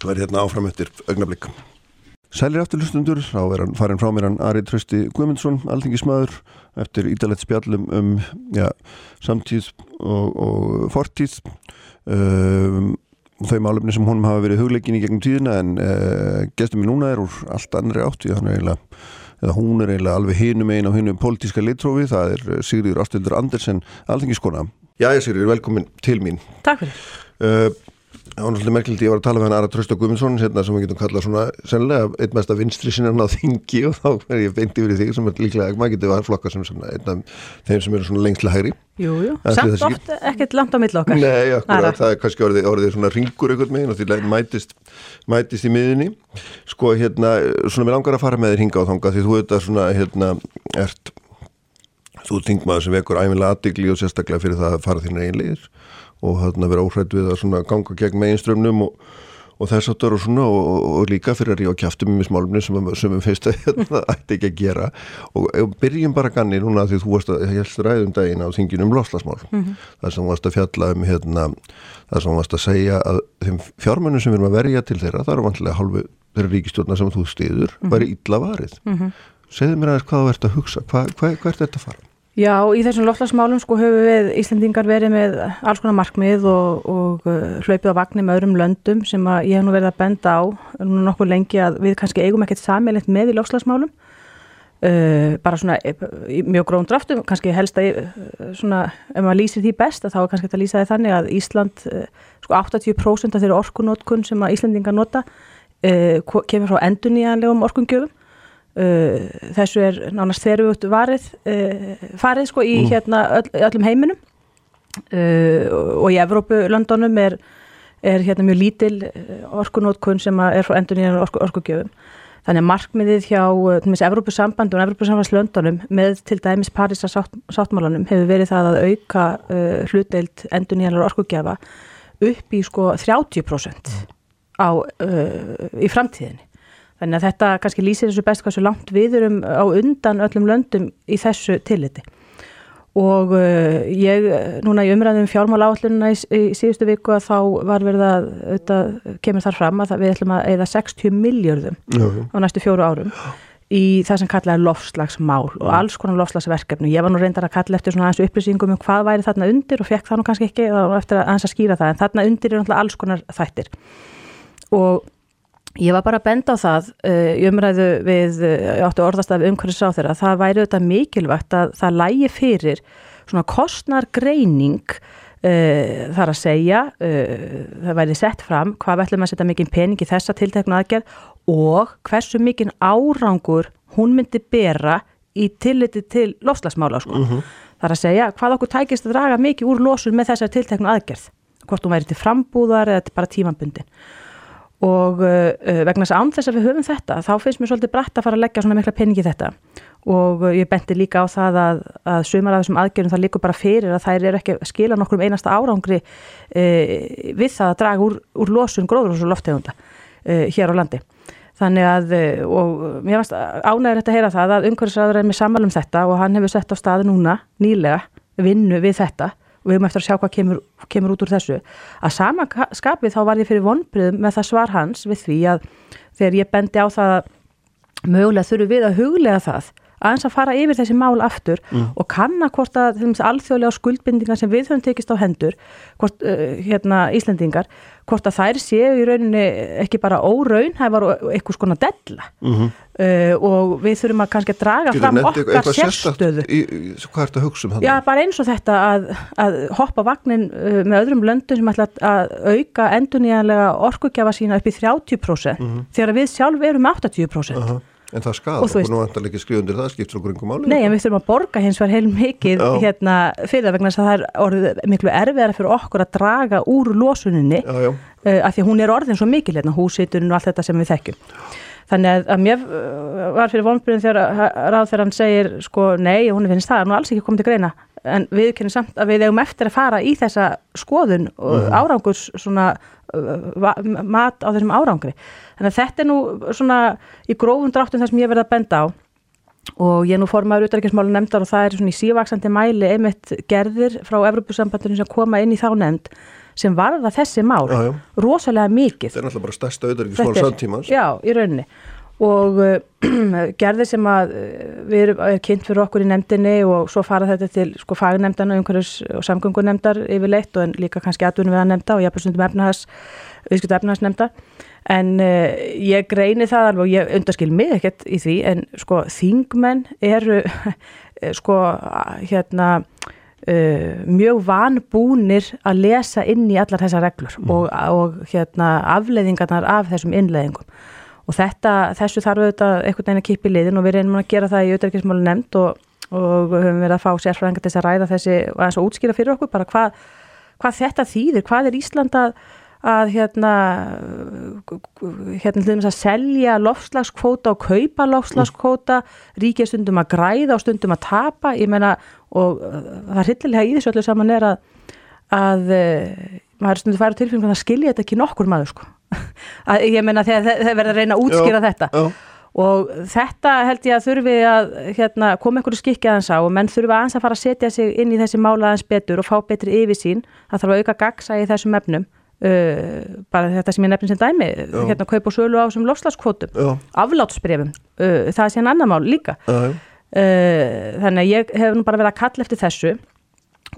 Þú er hérna áfram eftir augnablík. Sælir afturlustundur, þá er hann farin frá mér hann Ari Trösti Guðmundsson, alþingismæður, eftir ídalett spjallum um ja, samtíð og, og fortíð. Um, þau málefni sem honum hafa verið hugleikin í gegnum tíðina en uh, gestur mér núna er úr allt annari átt því hann er eiginlega, eða hún er eiginlega alveg hinum einn á hinum politíska litrófi, það er eh, Sigriður Ástildur Andersen, alþingiskona. Jæja Sigriður, velkomin til mín. Takk fyrir. Uh, Það var náttúrulega merkilegt, ég var að tala með hann Ara Trösta Guðmundsson hérna sem við getum kallað svona sennilega einn mest að vinstri sinna á þingi og þá er ég beint yfir í þig sem er líklega, maður getur að flokka sem svona, einn af þeim sem eru svona lengstlega hægri. Jújú, samt oft ekkert langt á mill okkar. Nei, akkurat, það er kannski orðið, orðið svona ringur eitthvað meginn og því mætist, mætist í miðunni Sko hérna, svona mér langar að fara með þér hinga á þanga því þú þetta svona hérna ert þú þingmaður sem vekur æfinlega aðdegli og sérstaklega fyrir það að fara þín reynleir og þarna vera óhrætt við að ganga gegn meginströmmnum og, og þess aftur og svona og, og, líka fyrir að ríða á kæftum í smálumni sem, við feist að þetta ætti ekki að gera og byrjum bara ganni núna því þú varst að helst ræðum daginn á þingin um loslasmál mm -hmm. þar sem varst að fjalla um hérna, þar sem varst að segja að þeim fjármennu sem við erum að verja til þeirra það eru vantilega halvu þeirra ríkistjórna sem þú stiður væri illa varið mm -hmm. segðu mér aðeins hvað þú ert að hugsa hvað, hvað, hvað er þetta að fara? Já, í þessum loftlagsmálum sko höfum við Íslandingar verið með alls konar markmið og, og uh, hlaupið á vagnir með öðrum löndum sem að ég hef nú verið að benda á nú nokkuð lengi að við kannski eigum ekkert sammeilegt með í loftslagsmálum. Uh, bara svona e, mjög grón draftum, kannski helst að uh, svona, ef maður lýsir því best þá er kannski þetta lýsaði þannig að Ísland uh, sko 80% af þeirra orkunótkun sem að Íslandingar nota uh, kemur frá enduníanlegum orkungjöfum Uh, þessu er nánast þeirrugt varið uh, farið sko í mm. hérna öll, öllum heiminum. Uh, og í Evrópulöndunum er, er hérna mjög lítil orkunótkun sem er frá endur nýjan orku, orkugjöfum. Þannig að markmiðið hjá Evrópusambandun og Evrópusambanslöndunum með til dæmis Parísa sátt, sáttmálanum hefur verið það að auka uh, hlutdeild endur nýjan orkugjöfa upp í sko 30% á, í framtíðinni Þannig að þetta kannski lýsir þessu best hvað svo langt við erum á undan öllum löndum í þessu tilliti. Og uh, ég, núna í umræðum fjármála áallununa í, í síðustu viku að þá var verið að, auðvitað, kemur þar fram að við ætlum að eða 60 miljörðum á næstu fjóru árum í það sem kallaði lofslagsmál og alls konar lofslagsverkefni. Ég var nú reyndar að kalla eftir svona aðeins upplýsingum um hvað væri þarna undir og fekk það nú kannski ekki eftir að aðeins að skýra það en þarna undir er náttúrulega alls konar þættir. Og Ég var bara að benda á það uh, í umræðu við uh, áttu orðastaf umhverfis á þeirra það væri auðvitað mikilvægt að það lægi fyrir svona kostnargreining uh, þar að segja það væri sett fram hvað ætlum að setja mikinn pening í þessa tilteknu aðgerð og hversu mikinn árangur hún myndi bera í tilliti til lofslagsmála sko. -huh. þar að segja hvað okkur tækist að draga mikið úr losun með þessar tilteknu aðgerð hvort hún væri til frambúðar eða bara tímanbundin og uh, vegna þess að án þess að við höfum þetta þá finnst mér svolítið brætt að fara að leggja svona mikla peningi þetta. Og uh, ég benti líka á það að, að sumar af þessum aðgerðum það líkur bara fyrir að þær eru ekki að skila nokkur um einasta árangri uh, við það að draga úr, úr losun gróður og loftegunda uh, hér á landi. Þannig að og mér finnst ánægur þetta að heyra það að umhverfisraður er með samalum þetta og hann hefur sett á staði núna nýlega vinnu við þetta og við höfum eftir að sjá hvað kemur, kemur út úr þessu að sama skapið þá var ég fyrir vonbröðum með það svar hans við því að þegar ég bendi á það að mögulega þurfum við að huglega það aðeins að fara yfir þessi mál aftur mm. og kanna hvort að alþjóðlega skuldbindingar sem við höfum tekist á hendur hvort uh, hérna Íslendingar hvort að þær séu í rauninni ekki bara óraun, það var eitthvað skona della mm -hmm. uh, og við þurfum að kannski að draga Getur fram okkar sérstöðu í, Hvað er þetta að hugsa um það? Já, bara eins og þetta að, að hoppa vagnin uh, með öðrum löndum sem ætla að auka enduníjanlega orkugjafa sína upp í 30% mm -hmm. þegar við sjálf erum 80% -huh. En það skadar okkur nú vantar ekki skrifundir það skiptur okkur einhver máli? Nei, en við þurfum að borga hins vegar heil mikið já. hérna fyrir það vegna þess að það er orðið miklu erfiðar fyrir okkur að draga úr losuninni já, já. Uh, af því að hún er orðin svo mikil hérna, húsiturinn og allt þetta sem við þekkjum. Þannig að, að mér uh, var fyrir vonbyrjun þegar ráð þegar hann segir sko nei, hún finnst það, nú alls ekki komið til greina en við kennum samt að við eigum eftir að fara í þessa skoðun og mm. árangurs svona mat á þessum árangri Þannig að þetta er nú svona í grófum dráttum það sem ég verði að benda á og ég nú formaður útrækismálu nefndar og það er svona í sívaksandi mæli einmitt gerðir frá Evropasambandinu sem koma inn í þá nefnd sem varða þessi mál, já, já. rosalega mikið. Þetta er náttúrulega bara stærsta auðvitaðismál samtímans. Já, í rauninni og uh, gerðir sem að uh, við erum er kynnt fyrir okkur í nefndinni og svo fara þetta til sko fagnemndana, umhverjus og samgöngunemndar yfirleitt og en líka kannski atvinnum við að nefnda og jafnveg stundum efnahas, viðskipt efnahasnemnda en uh, ég greini það alveg og ég undarskil mig ekkert í því en sko þingmenn eru sko hérna uh, mjög vanbúnir að lesa inn í allar þessar reglur mm. og, og hérna afleiðingarnar af þessum innleiðingum og þetta, þessu þarf auðvitað einhvern veginn að kipa í liðin og við reynum að gera það í auðvitaðkismáli nefnd og, og höfum verið að fá sérfræðingar til þess að ræða þessi og að útskýra fyrir okkur bara hvað, hvað þetta þýðir, hvað er Ísland að að hérna hérna til þess að selja lofslagskvóta og kaupa lofslagskvóta ríkja stundum að græða og stundum að tapa, ég meina og uh, það er hildilega í þessu öllu saman er að að uh, maður stundum færi tilfengum að skilja þetta ekki nokkur maður sko að ég meina þegar það verður að reyna að útskýra já, þetta. já. og þetta held ég að þurfi að hérna, koma einhverju skikki aðeins á og menn þurfi aðeins að fara að setja sig inn í þessi mála aðeins betur og fá betri yfirsýn, það þarf að auka gagsa í þessum efnum. Uh, bara þetta sem ég nefnir sem dæmi Já. hérna kaup og sölu á þessum lofslagskvotum aflátsbrefum, uh, það er síðan annar mál líka. Uh, þannig að ég hef nú bara verið að kalla eftir þessu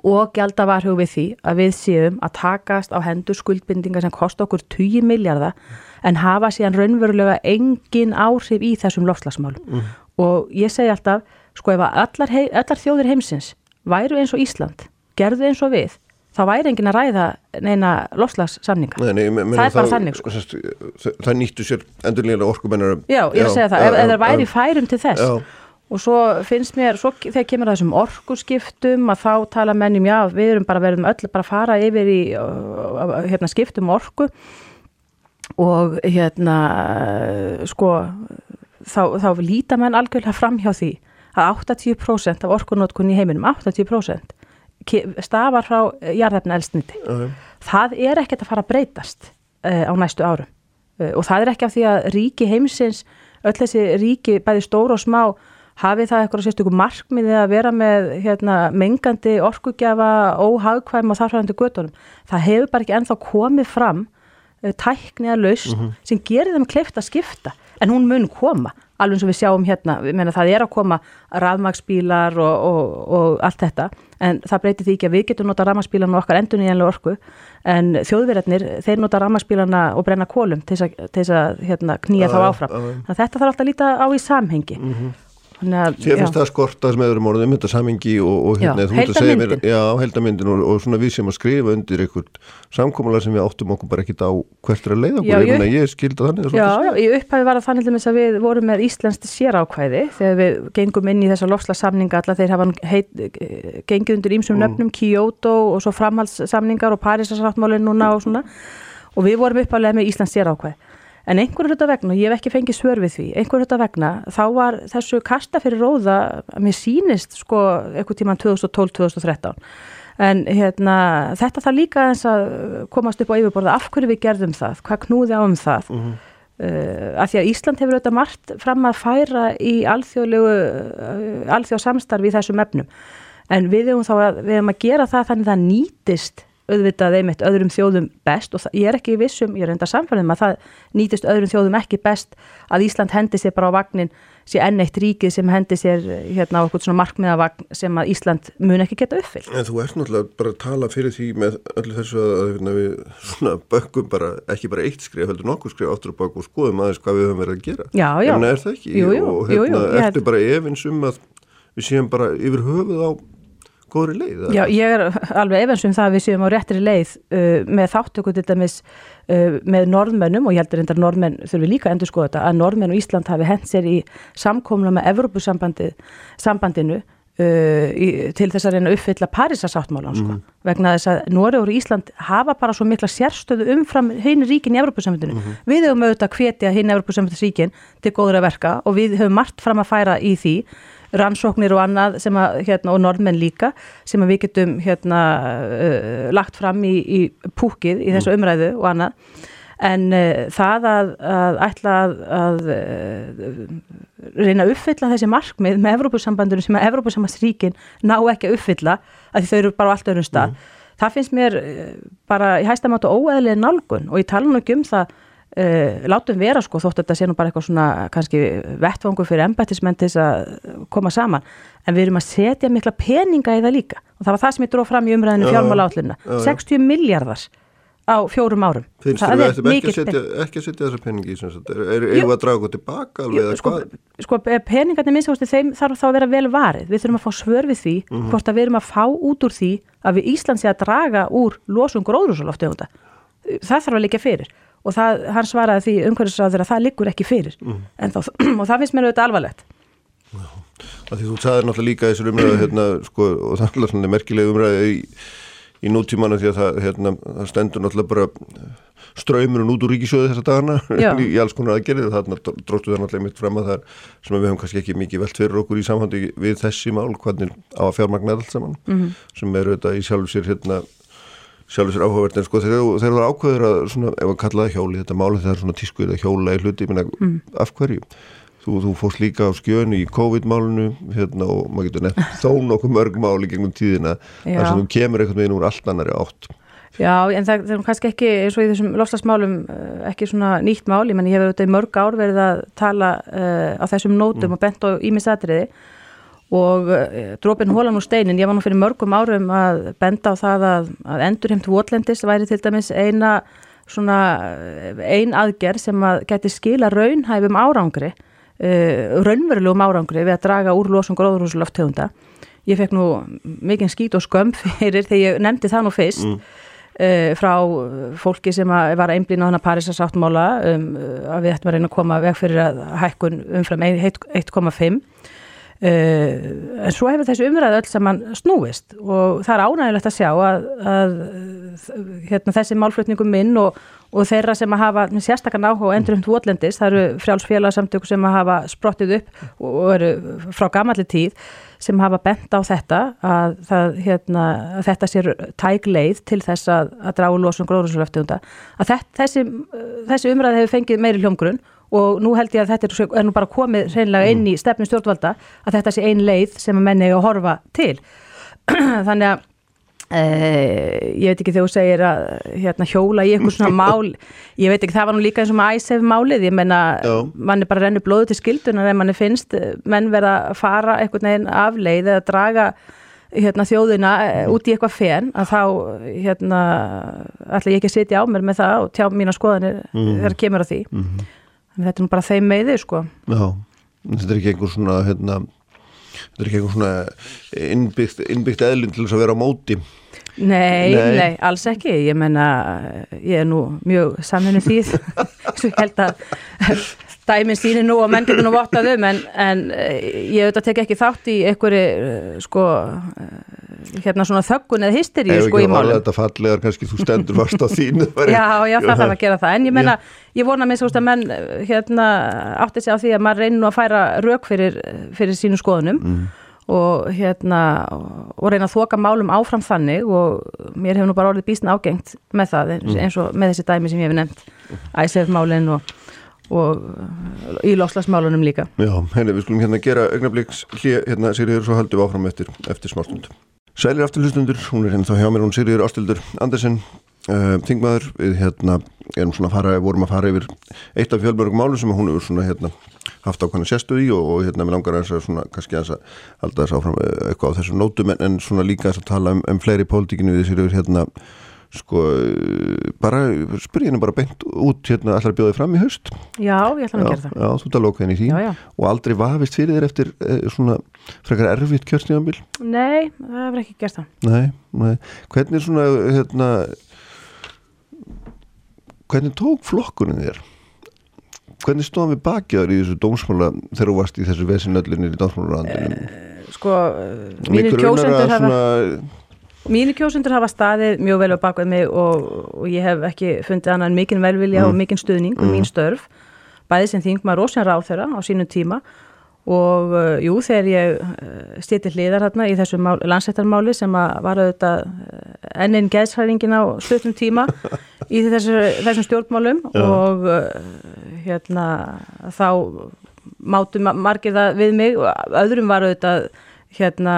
og gælda varhug við því að við séum að takast á hendur skuldbindingar sem kosta okkur 20 miljardar en hafa síðan raunverulega engin áhrif í þessum lofslagsmálum mm. og ég segi alltaf, sko ef allar, hei, allar þjóðir heimsins væru eins og Ísland gerðu eins og við þá væri engin að ræða neina lofslagssamninga. Nei, nei, það er bara þannig sko. Það nýttu sér endurlega orkumennar. Já, ég að segja það, ef það væri færum til þess já. Og svo finnst mér, svo þegar kemur það þessum orkuskiptum að þá tala mennum, já, við erum bara verðum öll bara að fara yfir í hérna, skiptum orku og hérna sko þá, þá lítar menn algjörlega fram hjá því að 80% af orkunótkun í heiminum, 80% stafar frá jarðefna elstniti. Uh. Það er ekkert að fara að breytast uh, á næstu árum uh, og það er ekki af því að ríki heimsins, öll þessi ríki, bæði stóru og smá, hafi það eitthvað sérstökum markmiði að vera með hérna, mengandi orkugjafa, óhagkvæm og þarfærandi göttunum. Það hefur bara ekki ennþá komið fram tækniða laust -huh. Mhm. sem gerir þeim kleift að skipta en hún mun koma alveg eins og við sjáum hérna, meina, það er að koma rafmagsbílar og, og, og allt þetta, en það breytir því ekki að við getum nota rafmagsbílarna okkar endur nýjanlega orku, en þjóðverðarnir þeir nota rafmagsbílarna og brenna kólum til þess að hérna, knýja þá áfram. Þannig að þetta þarf alltaf að líta á í samhengi. Mm -hmm. Sér finnst það skortað sem öðrum orðum þetta samingi og, og hérna já, heldamindin Já, heldamindin og, og svona við sem að skrifa undir einhvern samkómulega sem við áttum okkur bara ekkit á hvert er að leiða okkur, ég, ég, ég skilda þannig Já, já, í upphæfi var það þannig að við vorum með Íslandst sérákvæði þegar við gengum inn í þessa lofslagssamninga alla þeir hafa gengið undir ímsum mm. nöfnum, Kyoto og svo framhaldssamningar og Parísasáttmálinn núna og svona. Og við vorum upphæflega með Íslands sérákvæði En einhverju hluta vegna, ég hef ekki fengið svör við því, einhverju hluta vegna, þá var þessu kasta fyrir róða mér sínist sko eitthvað tíman 2012-2013. En hérna, þetta þarf líka eins að komast upp á yfirborða af hverju við gerðum það, hvað knúði á um það. Uh -huh. uh, að því að Ísland hefur auðvitað margt fram að færa í alþjóðlegu, uh, alþjóð samstarfi í þessum efnum. En við hefum þá að, við hefum að gera það þannig að það nýtist auðvitað einmitt öðrum þjóðum best og ég er ekki vissum, ég er enda samfélagum að það nýtist öðrum þjóðum ekki best að Ísland hendi sér bara á vagnin sé enn eitt ríkið sem hendi sér hérna á okkur svona markmiðavagn sem að Ísland mun ekki geta uppfyllt. En þú ert náttúrulega bara að tala fyrir því með öllu þessu að, að við svona bökkum bara, ekki bara eitt skrif, heldur nokkur skrif áttur og bak og skoðum aðeins hvað við höfum verið að gera. Já, já. En er það ekki? Jú, jú, og hérna, jú, góðri leið? Já, ég er alveg efinsum það að við séum á réttri leið uh, með þáttöku til dæmis uh, með norðmennum og ég heldur endar norðmenn þurfum líka að endur skoða þetta að norðmenn og Ísland hafi hent sér í samkomla með Evrópusambandinu Uh, í, til þess að reyna að uppfylla Parísasáttmálan sko. mm. vegna þess að Nóri og Ísland hafa bara svo mikla sérstöðu umfram hinn ríkin í Evropasamhundinu mm -hmm. við höfum auðvitað hvetja hinn Evropasamhundis ríkin til góður að verka og við höfum margt fram að færa í því rannsóknir og annað sem að hérna, og norðmenn líka sem að við getum hérna uh, lagt fram í, í púkið í þessu mm. umræðu og annað en uh, það að, að ætla að, að uh, reyna að uppfylla þessi markmið með Evrópussambandunum sem að Evrópussambandsríkin ná ekki að uppfylla að þau eru bara á allt öðrum stað mm. það finnst mér uh, bara í hæstamátu óeðlega nálgun og ég tala nú ekki um það látum vera sko þótt að þetta sé nú bara eitthvað svona kannski vettfangur fyrir embættismenn til þess að koma saman en við erum að setja mikla peninga í það líka og það var það sem ég dróð fram í umræðinu fjármála átlunna 60 miljardar á fjórum árum. Finnst þú að þetta ekki, að setja þessa peningi í? Er það að draga okkur tilbaka alveg eða sko? Sko peningarnir minnst þeim þarf þá að vera vel varið. Við þurfum að fá svör við því mm -hmm. hvort að við erum að fá út úr því að við Ísland sé að draga úr losum gróðrúsaloftu um þetta. Það þarf að líka fyrir og það, hann svaraði því umhverfisraður að það liggur ekki fyrir mm. þá, og það finnst mér auðvitað alvarlegt. Já, því þú sagðir náttúrulega líka þessar umræðu hérna, sko, og það er svona merkileg umræðu í í nútímanu því að það, hérna, það stendur náttúrulega bara ströymurinn út úr ríkisjóði þessa dagana í alls konar aðgerið þarna dróttu það náttúrulega mitt fram að það sem við hefum kannski ekki mikið velt fyrir okkur í samhandi við þessi mál, hvernig á að fjármagna allt saman mm -hmm. sem eru þetta í sjálf sér hérna sjálfur sér áhugaverð en sko þegar það er ákveður að svona, ef að kalla það hjóli, þetta máli það er svona tískuð að hjóla í hluti, menna mm. af hverju Þú, þú fórst líka á skjönu í COVID-málunu hérna, og maður getur nefnt þó nokkuð mörg máli gegnum tíðina þar sem þú kemur einhvern veginn úr allt annari átt. Já, en það, það er kannski ekki eins og í þessum lofslagsmálum eh, ekki svona nýtt mál, ég menn ég hef auðvitað í mörg ár verið að tala uh, á þessum nótum mm. og bent á ímisatriði og uh, drópin hólan úr steinin, ég var nú fyrir mörgum árum að benda á það að, að endurheimt votlendis væri til dæmis eina svona ein aðgerð sem að geti skila raunhæfum árangri uh, raunverulegum árangri við að draga úr losum gróðurhúsuloftegunda. Ég fekk nú mikinn skít og skömm fyrir þegar ég nefndi það nú fyrst mm. uh, frá fólki sem að var einblín á hana Parísasáttmála um, að við ættum að reyna að koma veg fyrir að hækkun umfram 1,5 Uh, en svo hefur þessu umræðu öll saman snúist og það er ánægilegt að sjá að, að hérna, þessi málflutningum minn og, og þeirra sem að hafa sérstaklega náhuga og endurhund votlendis, það eru frjálsfélagsamtöku sem að hafa sprottið upp og eru frá gamalli tíð sem hafa bent á þetta að, það, hérna, að þetta sér tæk leið til þess að, að dragu losum gróðurslöftegunda að þessi, þessi umræðu hefur fengið meiri hljómgrunn og nú held ég að þetta er, er nú bara komið reynilega inn í mm. stefnu stjórnvalda að þetta sé ein leið sem að menni að horfa til. Þannig að e, ég veit ekki þegar þú segir að hérna, hjóla í eitthvað svona mál ég veit ekki það var nú líka eins og með æsef málið ég menna mann er bara rennu blóðu til skildunar en mann er finnst menn verða að fara eitthvað neginn af leið eða draga hérna, þjóðina eh, út í eitthvað fenn að þá hérna, ætla ég ekki að sitja á mér með það og tjá mína skoðanir mm. þegar kemur að því. Mm -hmm en þetta er nú bara þeim meði sko. Já, þetta er ekki einhver svona hérna, þetta er ekki einhver svona innbyggt, innbyggt eðlun til þess að vera á móti. Nei, nei, nei, alls ekki. Ég menna, ég er nú mjög saminu því ég held að dæminn sínir nú og menn getur nú vottaðum en, en ég auðvitað tek ekki þátt í einhverju sko hérna svona þöggun eða hysteri sko í málum. Þetta fallegar kannski þú stendur vast á þínu. já, já, það þarf að gera það. En ég menna, ég vona þess að menn hérna átti sig á því að maður reynir nú að færa rauk fyrir, fyrir sínu skoðunum mm. og hérna og reyna að þoka málum áfram þannig og mér hefur nú bara orðið bísna ágengt með það mm. eins og með þessi dæmi sem ég hef nefnt æsef málinn og og í loslasmálunum líka. Já, henni, við skulum hérna gera augnablíks hérna, Sigriður, svo höldum við áfram eftir, eftir smástund. Sælir aftur hlustundur, hún er hérna þá hjá mér, hún Sigriður Ástildur Andersen, uh, þingmaður, við hérna erum svona fara, vorum að fara yfir eitt af fjölmörgum málu sem hún hefur svona hérna haft ákvæmlega sérstuð í og, og hérna með langar að svona kannski að halda þess áfram uh, eitthvað á þessum nótum en, en svona líka að tala um, um fleiri pólitíkinu við Sigriður hérna sko bara spyr hérna bara beint út hérna allar bjóðið fram í haust Já, ég ætla að gera það Já, þú tala okkur henni í því já, já. og aldrei vafist fyrir þér eftir eh, svona frekar erfitt kjörstnýðanbíl Nei, það hefur ekki gert það Nei, nei, hvernig svona hérna hvernig tók flokkunin þér? Hvernig stóðum við bakjaður í þessu dómsmála þegar þú varst í þessu vesinöllinir í dómsmálarandinum? Eh, sko, mínir kjósendur hafa Mínu kjósundur hafa staðið mjög vel á bakveð mig og, og ég hef ekki fundið annan mikinn velvilja mm. og mikinn stuðning um mm. mín störf, bæði sem þingmar og sem ráð þeirra á sínum tíma og uh, jú, þegar ég uh, stýtti hliðar hérna í þessu landsættarmáli sem var auðvitað uh, ennin geðsræðingin á slutum tíma í þessu, þessum stjórnmálum Já. og uh, hérna þá mátu margir það við mig og öðrum var auðvitað hérna,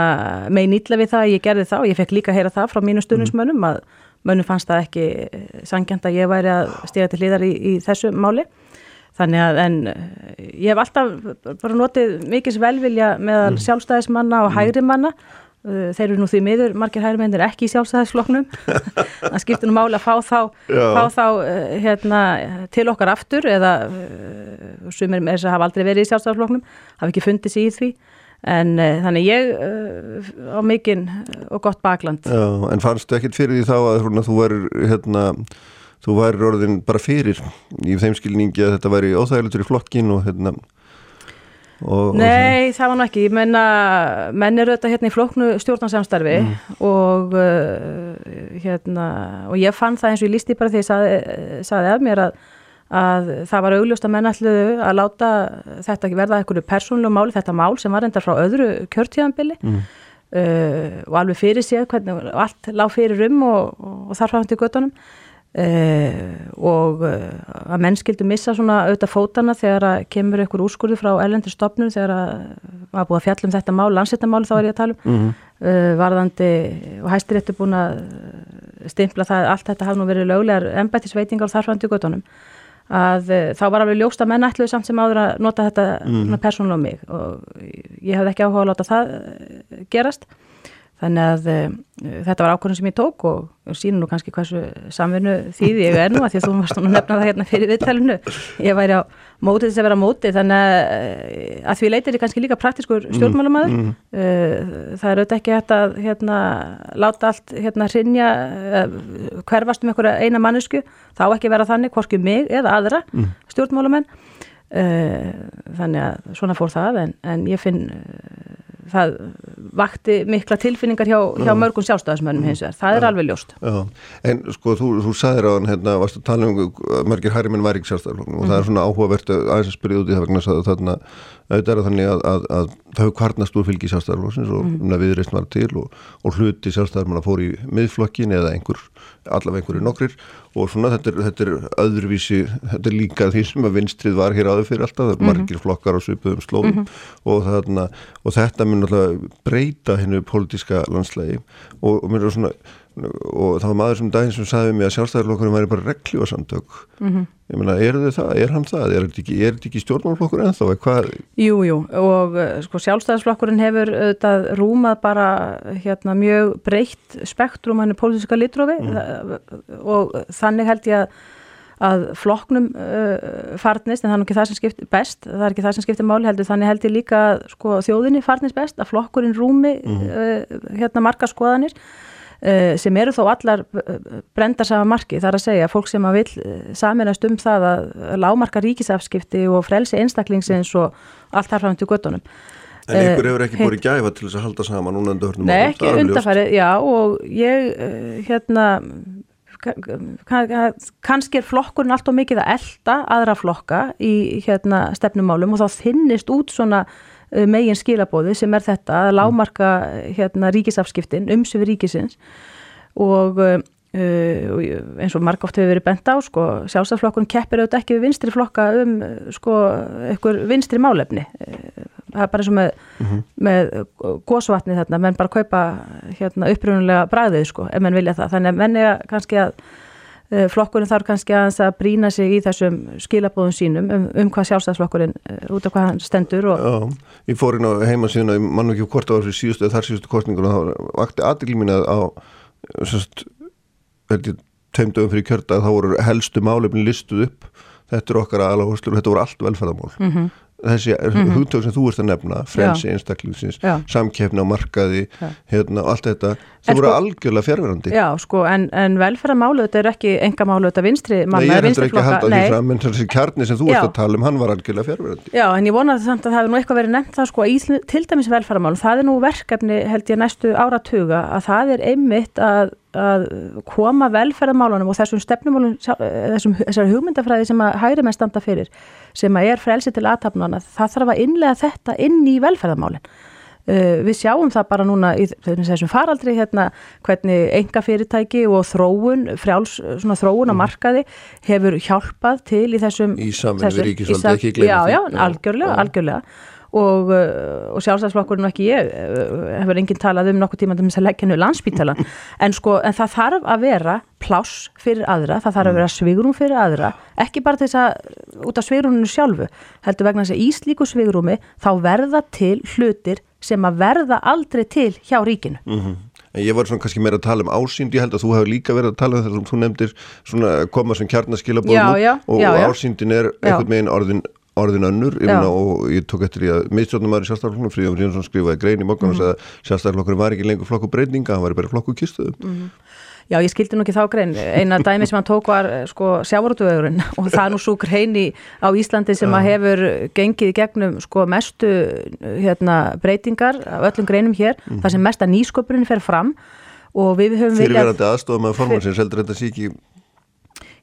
megin ítla við það að ég gerði það og ég fekk líka að heyra það frá mínu stundismönnum að mönnum fannst það ekki sangjant að ég væri að stiga til hlýðar í, í þessu máli. Þannig að en ég hef alltaf bara notið mikils velvilja meðal mm. sjálfstæðismanna og mm. hægrimanna uh, þeir eru nú því miður, margir hægrimennir ekki í sjálfstæðisfloknum það skiptir nú máli að fá þá, fá þá hérna, til okkar aftur eða sumir með þess að hafa aldrei verið í sjálfstæðisfloknum hafa ekki fundið sér í því en uh, þannig ég uh, á mikinn og gott bakland. Já, En fannstu ekkit fyrir því þá að hruna, þú væri hérna, þú væri orðin bara fyrir í þeim skilningi að þetta væri óþægilegur í flokkin og hérna og, Nei, og það var náttúrulega ekki. Ég menna, menn eru þetta hérna í flokknu stjórnarsamstarfi mm. og uh, hérna og ég fann það eins og ég lísti bara því að ég saði af mér að að það var augljóst að menn ætluðu að láta þetta verða eitthvað persónlegu máli, þetta mál sem var endar frá öðru kjörtíðanbili mm. uh, og alveg fyrir séð hvernig allt lág fyrir um og, og þar fram til göttunum uh, og uh, að menn skildu missa svona auðvitað fótana þegar að kemur einhver úrskurði frá ellendur stopnum þegar að var búið að fjallum þetta mál, landsettarmáli þá er ég að tala um mm. varðandi og hæstir þetta búin að stimpla það allt þetta hafði nú verið löglegar embættisveitingar þar fram til göttunum að eh, þá var alveg ljóst að menn ætluði samt sem áður að nota þetta mm. persónulega mig og ég hafði ekki áhuga að láta það eh, gerast þannig að uh, þetta var ákvörðin sem ég tók og sínu nú kannski hversu samvernu þýði ég er nú að því að þú varst að nefna það hérna fyrir viðtælinu ég væri á mótið þess að vera mótið þannig að, að því leytir ég kannski líka praktiskur mm, stjórnmálumæður mm, mm. uh, það er auðvitað ekki hægt að hérna, láta allt hérna hrinja uh, hverfast um einhverja eina mannesku þá ekki vera þannig hvorki mig eða aðra mm. stjórnmálumenn þannig að svona fór það en, en ég finn það vakti mikla tilfinningar hjá, hjá mörgum sjálfstæðismönnum hins vegar, það er alveg ljóst Já. En sko, þú, þú sagðir á hann hérna, varstu að tala um að margir hæri minn væri ekki sjálfstæðismönnum og það er mhm. svona áhugavert að aðeins að spyrja út í það vegna að þarna auðvitað er þannig að, að, að það hefur kvarnast úr fylgi sjálfstæðarflokksins og mm. viðreist var til og, og hluti sjálfstæðarmanna fór í miðflokkin eða einhver, allaveg einhverju nokkrir og svona þetta er, þetta er öðruvísi, þetta er líka því sem að vinstrið var hér áður fyrir alltaf, það er mm -hmm. margir flokkar á svipuðum slóðum mm -hmm. og, þarna, og þetta mun alltaf breyta hennu pólitíska landslægi og, og mér er svona og það var maður sem daginn sem sagði mig að sjálfstæðarflokkurinn væri bara regljóðsamtök mm -hmm. ég meina, er þið það, er hann það er þetta ekki, ekki stjórnmálflokkur ennþá Jújú, jú. og eh, sko, sjálfstæðarflokkurinn hefur auðvitað rúmað bara hérna, mjög breytt spektrum hann er pólitíska litrófi mm. og þannig held ég að að flokknum uh, farnist, en það er ekki það sem skiptir best, það er ekki það sem skiptir máli heldur, þannig held ég líka sko, þjóðinni farnist best, að flokkurinn rúmi mm. uh, hérna marga skoðanir sem eru þó allar eh, brendar sama marki, þar að segja fólk sem að vil eh, saminast um það að lámarka ríkisafskipti og frelsi einstaklingsins og allt þar fram til göttunum En ykkur hefur ekki búið gæfa til þess að halda saman núna undir hörnum Nei, ekki undarfærið, já og ég hérna kannski er flokkurinn allt og mikið að elda aðra flokka í hérna stefnumálum og þá þinnist út svona megin skilabóði sem er þetta að lámarka hérna, ríkisafskiptin, umsöfi ríkisins og uh, eins og marg oft hefur verið bent á sko, sjálfstaflokkun keppir auðvitað ekki við vinstri flokka um sko, einhver vinstri málefni það er bara eins og með, mm -hmm. með gósvatni þarna, menn bara kaupa hérna, upprunulega bræðið sko, ef menn vilja það, þannig að menn er kannski að flokkurinn þarf kannski að, að brína sig í þessum skilabóðum sínum um, um hvað sjálfstæðsflokkurinn uh, út af hvað hann stendur og... Já, ég fór inn á heimasíðuna, ég mann ekki hvort á þessu síðustu eða þar síðustu kostningur og þá vakti aðdegl mín að á tveimdöfum fyrir kjörda þá voru helstu málefni listuð upp. Þetta er okkar aðalagurslur og þetta voru allt velferðamál mm -hmm þessi mm -hmm. hugtök sem þú ert að nefna frelsi einstaklingsins, samkeppna á markaði, hérna allt þetta það voru sko, algjörlega fjárverandi Já, sko, en, en velferðamálu þetta er ekki enga málu þetta vinstri manna, Nei, ég heldur ekki að halda því fram en þessi kjarni sem þú já. ert að tala um, hann var algjörlega fjárverandi Já, en ég vonaði samt að það hefur nú eitthvað verið nefnt það sko, í til dæmis velferðamálu, það er nú verkefni held ég næstu áratuga að það er einmitt að að koma velferðamálunum og þessum stefnumálunum, þessum, þessar hugmyndafræði sem að hægri með standa fyrir sem að er frelsi til aðtapnana það þarf að innlega þetta inn í velferðamálinn. Uh, við sjáum það bara núna í þessum faraldri hérna hvernig enga fyrirtæki og þróun, frjáls svona þróun á mm. markaði hefur hjálpað til í þessum... Í saminu við ríkisvöldu ekki gleyna því. Já, já, algjörlega, algjörlega og, uh, og sjálfstæðsflokkurinn og ekki ég uh, hefur enginn talað um nokkuð tíma til þess að leggja nú landsbítalan en sko en það þarf að vera pláss fyrir aðra, það þarf að mm. vera svigrum fyrir aðra, ekki bara þess að út af svigruminu sjálfu, heldur vegna þess að í slíku svigrumi þá verða til hlutir sem að verða aldrei til hjá ríkinu mm -hmm. En ég var svona kannski meira að tala um ásýnd, ég held að þú hefur líka verið að tala um það sem þú nefndir svona koma sem kjarnaskilabóðum og, og ásýndin er einhvern veginn orðin orðin önnur. Og ég tók eftir í að miðstjórnum var í sjálfstæðarflokknum Fríðan Fríðansson skrifaði grein í mokkan mm -hmm. og sagði að sjálfstæðarflokkurinn var ekki lengur flokku breyninga hann var bara flokku kistuðum mm -hmm. Já, ég skildi nú ekki þá grein. Eina dæmi sem hann tók var sko sjávarútvöðurinn og það er nú svo greini á Íslandi sem að hefur gengið gegnum sko mestu hérna, breytingar af öllum greinum hér mm -hmm. þar sem mesta nýsköpurinn fer fram. Og við höfum viljað Fyrirverandi aðstofum að formansins heldur þetta síki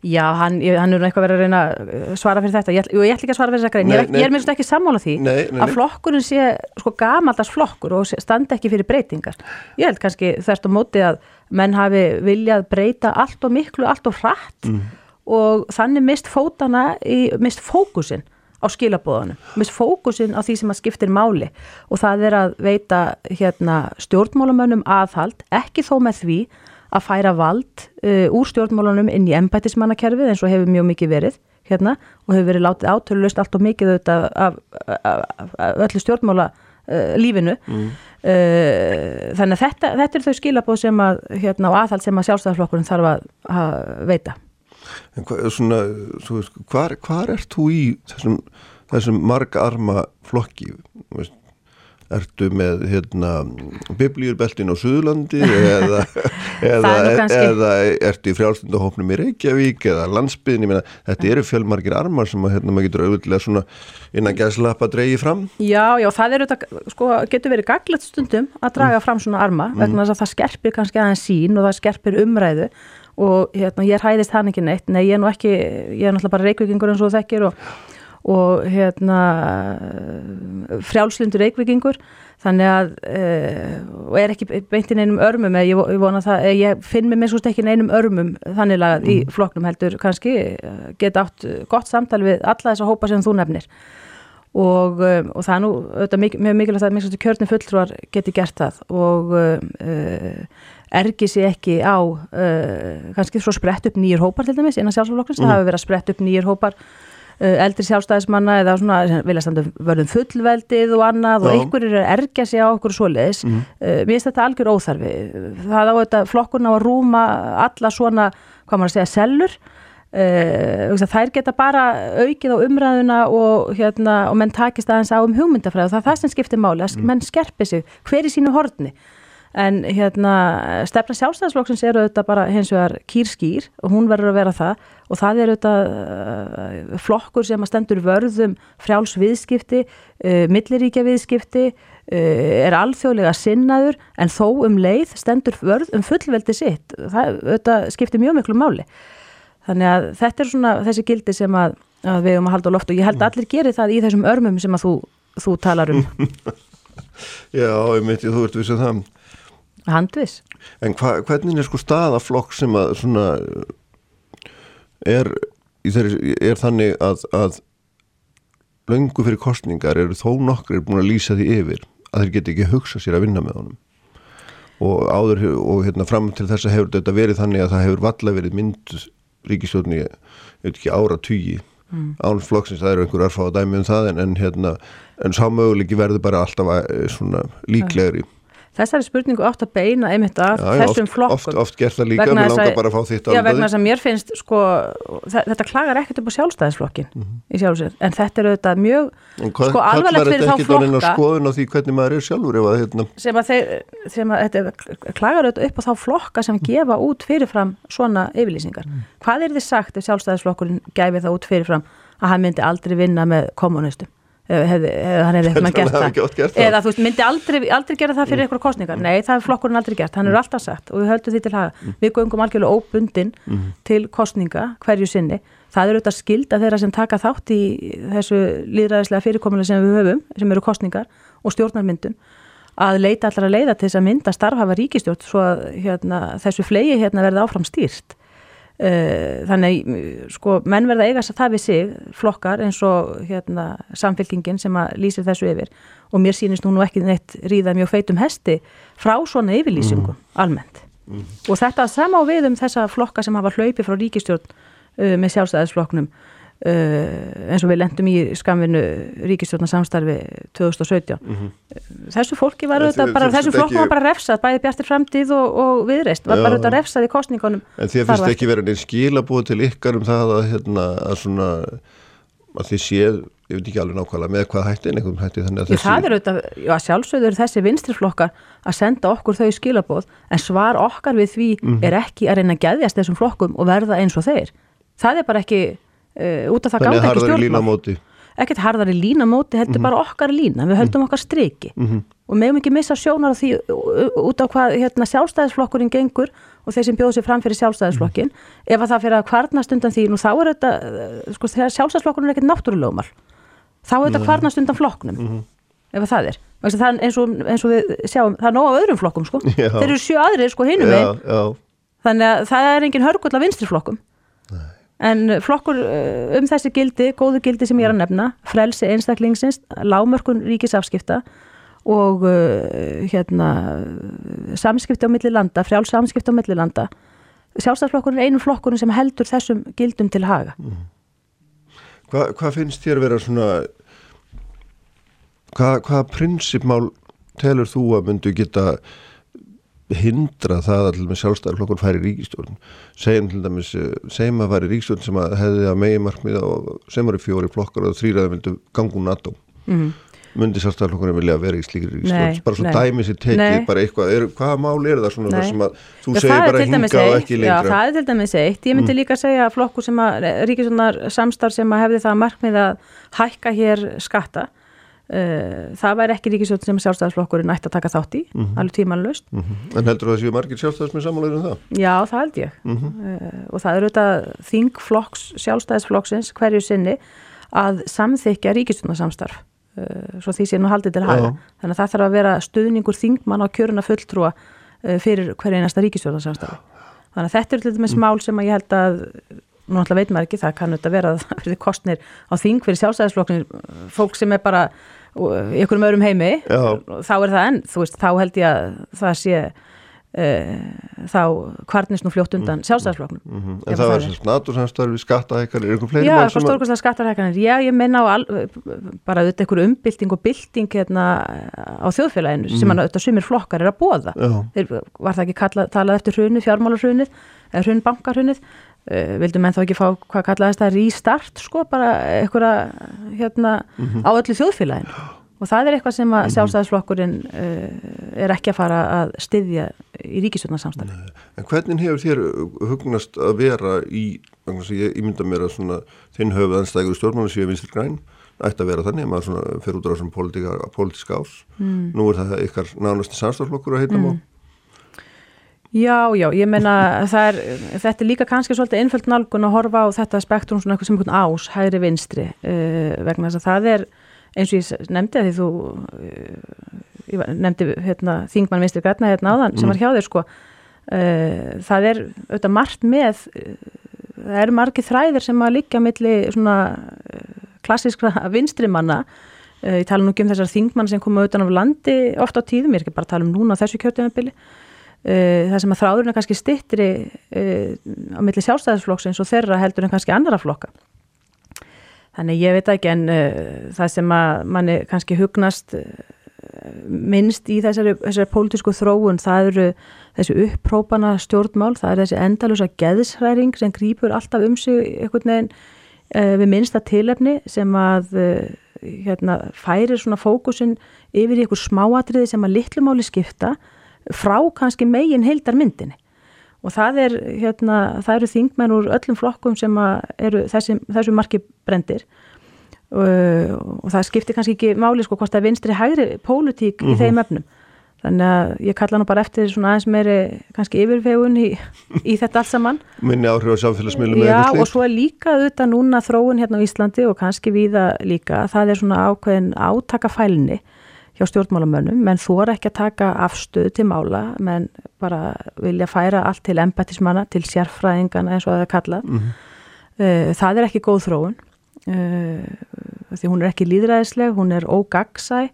Já, hann, hann er eitthvað verið að reyna að uh, svara fyrir þetta, ég, ég ætla ekki að svara fyrir þessa grein, ég, ég er minnst ekki sammála því nei, nei, að flokkurinn sé sko gamaldags flokkur og standa ekki fyrir breytingar. Ég held kannski þess að móti að menn hafi viljað breyta allt og miklu, allt og hratt mm. og þannig mist fótana í, mist fókusin á skilabóðanum, mist fókusin á því sem að skiptir máli. Og það er að veita hérna stjórnmálamönnum aðhald, ekki þó með því að færa vald uh, úr stjórnmálunum inn í embætismannakerfið eins og hefur mjög mikið verið hérna og hefur verið látið átölulegst allt og mikið auðvitað af, af, af, af öllu stjórnmála uh, lífinu. Mm. uh, þannig að þetta, þetta er þau skilabóð sem að hérna á aðhald sem að sjálfstæðarflokkurinn þarf að, að veita. En hva, svona, svo, hvar, hvar ert þú í þessum, þessum margarma flokki, veist Ertu með hérna, biblíurbeltin á Suðurlandi eða, eða, eða ertu í frjálstundahófnum í Reykjavík eða landsbyðin, meina, þetta eru fjölmargir armar sem að, hérna, maður getur auðvitað svona innan gæðslappa að dreyja fram. Já, já, það eru, sko, getur verið gaglegt stundum að draga mm. fram svona arma mm. vegna þess að það skerpir kannski aðeins sín og það skerpir umræðu og hérna, ég hæðist hann ekki neitt, nei, ég er nú ekki, ég er náttúrulega bara reykvíkingur eins og þekkir og og hérna frjálslindur reikvikingur þannig að uh, og er ekki beintinn einum örmum ég, það, ég finn mig með svo stekkin einum örmum þannig að mm. í floknum heldur kannski eh, geta átt gott samtal við alla þessa hópa sem þú nefnir og, um, og það er nú auðvitað mjög mikilvægt að mikilvægt kjörni fulltrúar geti gert það og uh, ergi sér ekki á uh, kannski svo sprett upp nýjur hópar til dæmis innan sjálfsflokklins, mm. það hefur verið að sprett upp nýjur hópar eldri sjálfstæðismanna eða svona vilja standa verðum fullveldið og annað Já. og einhverjir er að ergja sig á okkur svoleiðis mm. uh, mér finnst þetta algjör óþarfi það á þetta flokkurna á að rúma alla svona, hvað maður að segja, sellur uh, þær geta bara aukið á umræðuna og, hérna, og menn takist aðeins á um hugmyndafræð og það er það sem skiptir máli, að mm. menn skerpi sig hver í sínu hortni en hérna stefna sjálfstæðisflokksins eru auðvitað bara hins vegar kýrskýr og hún verður að vera það. Og það er auðvitað uh, flokkur sem að stendur vörðum frjáls viðskipti, uh, milliríkja viðskipti, uh, er alþjóðlega sinnaður en þó um leið stendur vörð um fullveldi sitt. Það auðvitað skiptir mjög miklu máli. Þannig að þetta er svona þessi gildi sem að, að við erum að halda á loft og ég held að allir gerir það í þessum örmum sem að þú, þú talar um. Já, ég myndi þú ert vissið það handvis. En hva, hvernig er sko staðaflokk sem að svona er, er þannig að, að löngu fyrir kostningar eru þó nokkur búin að lýsa því yfir að þeir geti ekki hugsa sér að vinna með honum og áður og hérna fram til þess að hefur þetta verið þannig að það hefur valla verið mynd ríkistjórni, ég veit ekki ára tugi mm. ánflokksins, það eru einhver erfá að dæmi um það en, en hérna en sá möguleiki verður bara alltaf eh, svona líklegri Þessari spurningu átt að beina einmitt af já, þessum oft, flokkum. Oft, oft gert það líka, mér langar bara að fá þitt alveg. Já, vegna þess að mér finnst, sko, þetta klagar ekkert upp á sjálfstæðisflokkin mm -hmm. í sjálfsveit, en þetta er auðvitað mjög, hvað, sko, alvarlegt fyrir þá flokka. Kallar þetta ekki þá skoðun á því hvernig maður er sjálfur ef að hérna? Sem að þeir, sem að þetta klagar auðvitað upp á þá flokka sem gefa út fyrirfram svona yfirlýsingar. Mm. Hvað er þið sagt ef sjálfstæðisflokkurinn gæfi það út fyrirfram að hann myndi aldrei vinna með kommunistum? Hefði, hann hefði eitthvað gert það eða þú veist, myndi aldrei, aldrei gera það fyrir mm. eitthvað kostningar, nei, það hefur flokkurinn aldrei gert hann er mm. alltaf sagt og við höldum því til haga mm. við göngum algjörlega óbundin mm. til kostninga hverju sinni, það eru auðvitað skilda þeirra sem taka þátt í þessu líðræðislega fyrirkomulega sem við höfum sem eru kostningar og stjórnarmyndun að leita allar að leiða til þess að mynda starfhafa ríkistjórn svo að hérna, þessu flegi hérna verði áfram stýrt þannig sko menn verða eigast að það við sig flokkar eins og hérna samfélkingin sem að lýsir þessu yfir og mér sýnist nú ekki neitt ríða mjög feitum hesti frá svona yfirlýsingum mm. almennt mm. og þetta sama á við um þessa flokka sem hafa hlaupi frá ríkistjórn uh, með sjálfstæðisflokknum Uh, eins og við lendum í skamvinu ríkistjórnarsamstarfi 2017 mm -hmm. þessu fólki var auðvitað bara, þessu flokkum var bara refsað, bæði bjartir framtíð og, og viðreist, var já, bara auðvitað refsað í kostningunum En því að finnst ekki verið neins skilabúið til ykkar um það að, hérna, að svona að þið séð, ég veit ekki alveg nákvæmlega með hvað hætti en einhverjum hætti þannig að þessi Það er auðvitað, já sjálfsögður þessi vinstriflokkar að senda okkur þau skilabúið en svar okkar við því mm -hmm. er ekki að reyna að gæðjast þessum flokkum og verða eins og þeir það er bara ekki uh, út af það gátt ekki stjórnmál. ekkert harðar í línamóti, þetta er mm -hmm. bara okkar lína. Við höldum okkar striki. Mm -hmm. og meðum ekki missa sjónar af því út á hvað hérna, sjálfstæðisflokkurinn gengur og þeir sem bjóðu sér fram fyrir sjálfstæðisflokkin mm -hmm. ef að það fyrir að kvarnast undan því nú þá er þetta, eh, sko þegar sjálfstæðisflokkurinn er ekkert náttúrulegumál þá er þetta kvarnast undan flokknum mhm. ef að það er. Það eins, og, eins og við sjáum, það er nóg af öðrum flokkum sko. þeir eru sjö aðrir sko hinum einn þannig að það er engin hörgull af vinstriflokkum En flokkur eh, um þessi gildi, góðu gildi sem ég er að nefna, frelsi einstaklingsins, lámörkun ríkisafskipta og uh, hérna, samskipti á milli landa, frjál samskipti á milli landa. Sjálfstæðarflokkur er einu flokkurinn sem heldur þessum gildum til haga. Mm. Hvað hva finnst þér að vera svona, hvaða hva prinsipmál telur þú að myndu geta hindra það að sjálfstæðarflokkur færi ríkistjórn segjum til dæmis, eh, segjum að færi ríkistjórn sem að hefði að megi markmiða og sem eru fjóri flokkar og þrýraði vildu gangu NATO. Mm -hmm. myndi sjálfstæðarflokkurinn vilja vera í slíkir ríkistjórn bara svo dæmi sér tekið, bara eitthvað er, hvaða mál er það svona það sem að þú já, segir bara hinga og ekki lengra? Já, það er til dæmis eitt, ég myndi mm. líka segja að flokkur sem að ríkistjórnar samstarf sem að hefði það markmiða að hækka hér skatta það væri ekki ríkisjótt sem sjálfstæðisflokkurinn ætti að taka þátt í, mm -hmm. alveg tímanlust mm -hmm. En heldur það að séu margir sjálfstæðismið samanlegur um það? Já, það held ég mm -hmm. og það eru þetta þingflokks sjálfstæðisflokksins hverju sinni að samþykja ríkisjónarsamstarf uh, eh, svo því sé nú haldið til haga þannig að það þarf að vera stuðningur þingmann á kjöruna fulltrúa fyrir hverju einasta ríkisjónarsamstarf þannig að þetta er til dæmis mm. mál sem að ég held að nú alltaf veit maður ekki, það kannu þetta vera að það verði kostnir á þing fyrir sjálfstæðisflokknir fólk sem er bara í einhverjum öðrum heimi Já. þá er það enn, þú veist, þá held ég að það sé uh, þá kvarnist nú fljótt undan sjálfstæðisflokknum. Mm -hmm. En það var sem snatursamstarfi, skattahækkanir, er eitthvað fleiri Já, eitthvað stórkvæmslega skattahækkanir, já, ég menna á al, bara auðvitað einhverju umbylting og bylting hérna á þjóðfélaginu mm. sem að auðvitað sumir flokkar er að bóða Þeir, var það ekki kalla, talað eftir hrunið, fjármálarhrunið eða hrunbankarhrunið vildum en þá ekki fá hvað kallaðist það restart sko bara eitthvað hérna mm -hmm. á öllu þjóðfélagin og það er eitthvað sem að mhm. sjálfstæðisflokkurinn uh, er ekki að fara að styðja í ríkisvöldnarsamstæði En hvernig hefur þér hugnast að vera í, ég, ég mynda mér að svona, þinn höfuð anstægur stjórnmáli séu vinstir græn, ætti að vera þannig að maður fer út á þessum politíska ás mm. nú er það ykkar nánasti samstæðarflokkur að heita mm. mál Já, já, ég menna er, þetta er líka kannski svolítið einföld nálgun að horfa á þetta spektrum svona eitthvað sem einhvern ás, hægri vinstri uh, vegna þess að það er eins og ég nefndi að því þú uh, nefndi hérna, þingmann vinstri græna hérna áðan mm. sem var hjá þér sko. Uh, það er auðvitað margt með það eru margi þræðir sem að líka milli svona klassiskra vinstrimanna ég tala nú ekki um þessar þingmann sem koma utan af landi ofta á tíðum, ég er ekki bara að tala um núna á þessu kjörtíðanbili það sem að þráðurinn er kannski stittri á milli sjálfstæðisflokksins og þeirra heldur en kannski annara flokka. Þannig ég veit ekki en það sem að manni kannski hugnast minnst í þessari, þessari pólitísku þróun það eru þessi upprópana stjórnmál, það er þessi endalusa geðsræring sem grýpur alltaf um sig einhvern veginn uh, við minnsta tilefni sem að uh, hérna, færir svona fókusin yfir í einhver smáatriði sem að litlumáli skipta frá kannski megin heildar myndinni og það er hérna, það eru þingmenn úr öllum flokkum sem eru þessi, þessu marki brendir og, og það skiptir kannski ekki máli sko hvort það vinstri hægri pólitík mm -hmm. í mhm. þeim efnum. Þannig að ég kalla nú bara eftir svona aðeins meiri kannski yfirfegun í, í þetta allt saman. Minni áhrif á samfélagsmiðlum Já og svo er líka auðvitað núna þróun hérna á Íslandi og kannski viða líka. Það er svona ákveðin átakafælni hjá stjórnmálamönnum menn er ekki að taka afstöð til mála menn bara vilja færa allt til embætismanna, til sérfræðingana eins og það er kallað. Mm -hmm. það er ekki góð þróun. Uh, því hún er ekki líðræðisleg, hún er ógagsæ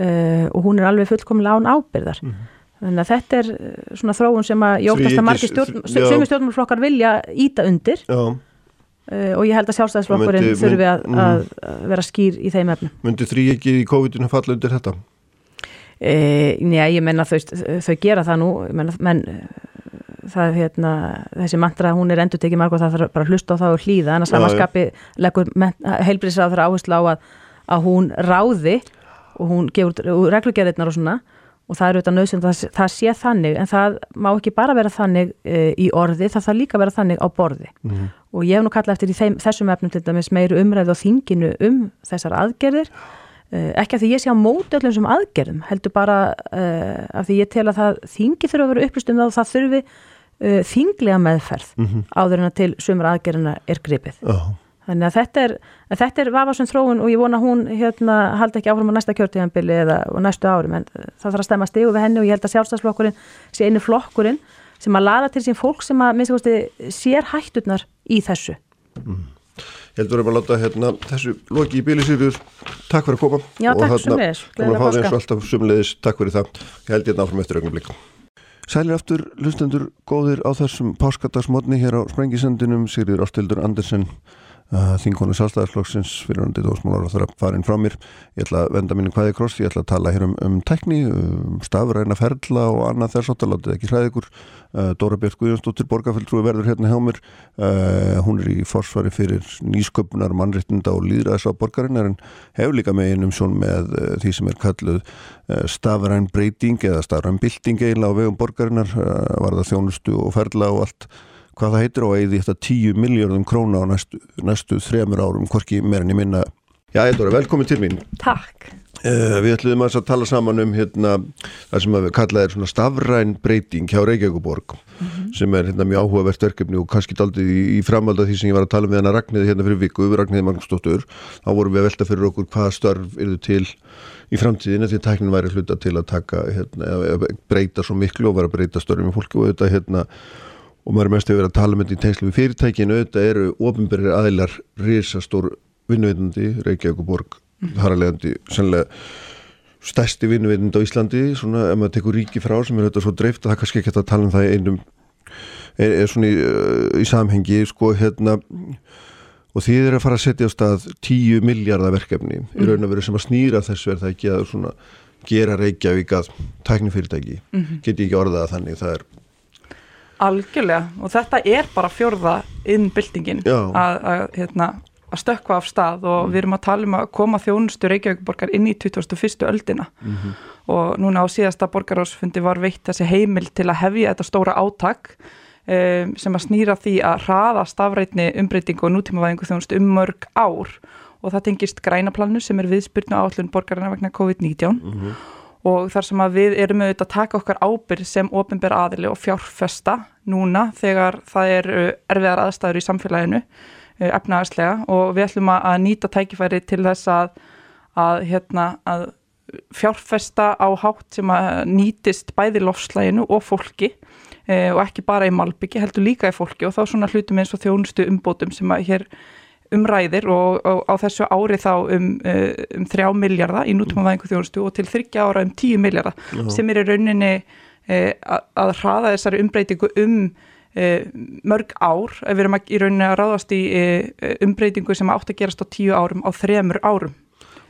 uh, og hún er alveg fullkomlega án ábyrðar mm -hmm. þannig að þetta er svona þróun sem að jóktast að margir stjórn, stjórnmálflokkar vilja íta undir uh, og ég held að sjálfstæðisflokkurinn þurfi að, mm. að vera skýr í þeim efnum. Mundi þrý ekki í COVID-19 falla undir þetta? E, Nei, ég menna þau, þau gera það nú. Menn, menn það hérna, þessi mantra hún er endur tekið marg og það þarf bara að hlusta á það og hlýða. En að samanskapi leggur heilbríðsrað þar áherslu á að, að hún ráði og hún gefur reglugjörðirnar og svona. Og það er auðvitað nöðsend að það sé þannig. En það má ekki bara vera þannig e, í orði, það þarf líka að vera þannig á borði. Mm. Og ég hef nú kallað eftir í þeim, þessum efnum til dæmis meiru umræð og þinginu um þessar aðgerðir e, ekki af því ég sé á móti öllum sem aðgerðum heldur bara e, af því ég tel að það þingi þurfa að vera upplýst um það og það þurfi uh, þinglega meðferð mm -hmm. áður en að til sumur aðgerina er gripið. Oh. Þannig að þetta er, þetta er vafasum þróun og ég vona hún hérna haldi ekki áfram á næsta kjörtíðanbili eða næstu ári, en það þarf að stemma stegu við henni og ég held að sjálfstæðsflokkurinn sé einu flokkurinn sem að laða til sín fólk sem að kosti, sér hætturnar í þessu. Mm. Ég heldur að láta hérna, þessu loki í bílisýrjur. Takk fyrir að koma. Já, takk sumleðis. Takk fyrir það. Ég held hérna áfram eftir augnum Sælir aftur, lustendur góðir á þessum páskadagsmotni hér á Sprengisendinum, Sigriður Ástildur Andersen Þingonu sálstæðarflokksins fyrir hundi dósmálar og það að fara inn frá mér. Ég ætla að venda mínu hvaði kross, ég ætla að tala hér um, um tekní, um stafræna ferla og annað þess að látið ekki hlæði ykkur. Uh, Dóra Björn Guðjónsdóttir borgarfjöldrúi verður hérna hjá mér. Uh, hún er í forsvari fyrir nýsköpunar mannréttinda og líðræðis á borgarinnar en hefur líka megin um sjón með uh, því sem er kalluð stafræn breyting eða stafræn bilding eiginlega á vegum borgarinnar uh, varða þjónustu og ferla og allt hvað það heitir og eigði þetta 10 miljardum króna á næstu, næstu þremur árum, hvorki meirinn í minna. Já, Eldóra, velkomin til mín. Takk. Uh, við ætlum að tala saman um hérna, það sem við kallaðum svona stafræn breyting hjá Reykjavíkuborg mm -hmm. sem er hérna mjög áhugavert verkefni og kannski aldrei í, í framvalda því sem ég var að tala með hana Ragnæði hérna fyrir viku, við Ragnæði Magnúsdóttur þá vorum við að velta fyrir okkur hvaða störf eru til í framtíðinu því tæknin væri hluta til að taka hérna, breyta svo miklu og vera að breyta störfum í fólki og þetta hérna og maður er mest að vera að tala með þetta í tengslu við fyrirtækinu, auðvitað eru ofinberðir aðilar risastór vinnuveitandi Reykjavík og Borg, mm. leiðandi sannlega stærsti vinnuveitandi á Íslandi, svona ef maður tekur ríki frá sem er auðvitað svo dreift að það kannski ekki að tala um það einum er, er svona í, í samhengi sko hérna og því þeir eru að fara að setja á stað 10 miljardar verkefni mm. í raun og veru sem að snýra þessu er það ekki að svona gera Reykjavík að tæknifyrirtæki, mm -hmm. geti ekki orðað að þannig það er Algjörlega og þetta er bara fjörða innbyltingin að hérna, stökka af stað og mm. við erum að tala um að koma þjónustu Reykjavík-borgar inn í 2001. öldina mm -hmm. og núna á síðasta borgarásfundi var veitt þessi heimil til að hefja þetta stóra átak um, sem að snýra því að hraða stafrætni umbreytingu og nútímavæðingu þjónustu um mörg ár og það tengist grænaplannu sem er viðspyrnu áallun borgarina vegna COVID-19 mm -hmm og þar sem að við erum auðvitað að taka okkar ábyrg sem ofinbér aðili og fjárfesta núna þegar það er erfiðar aðstæður í samfélaginu eh, efnaðarslega og við ætlum að nýta tækifæri til þess að, að, hérna, að fjárfesta á hátt sem að nýtist bæði lofslæginu og fólki e, og ekki bara í malbyggi, heldur líka í fólki. Og þá svona hlutum eins og þjónustu umbótum sem að hér umræðir og, og á þessu ári þá um, uh, um þrjá miljardar í nútumafæðingu þjónustu og til þryggja ára um tíu miljardar sem er í rauninni uh, að, að hraða þessari umbreytingu um uh, mörg ár, ef við erum í rauninni að ráðast í umbreytingu sem átt að gerast á tíu árum á þremur árum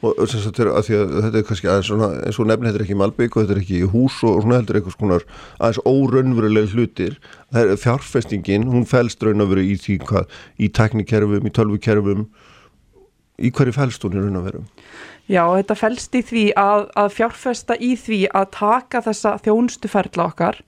og þess að þetta er kannski aðeins svona eins og nefn þetta er ekki malbygg og þetta er ekki hús og svona heldur eitthvað svona aðeins óraunveruleg hlutir. Er fjárfestingin, hún fælst raun að vera í því hvað, í teknikerfum, í tölvukerfum. Í hverju fælst hún í raun að vera? Já, þetta fælst í því að, að fjárfesta í því að taka þessa þjónstuferðla okkar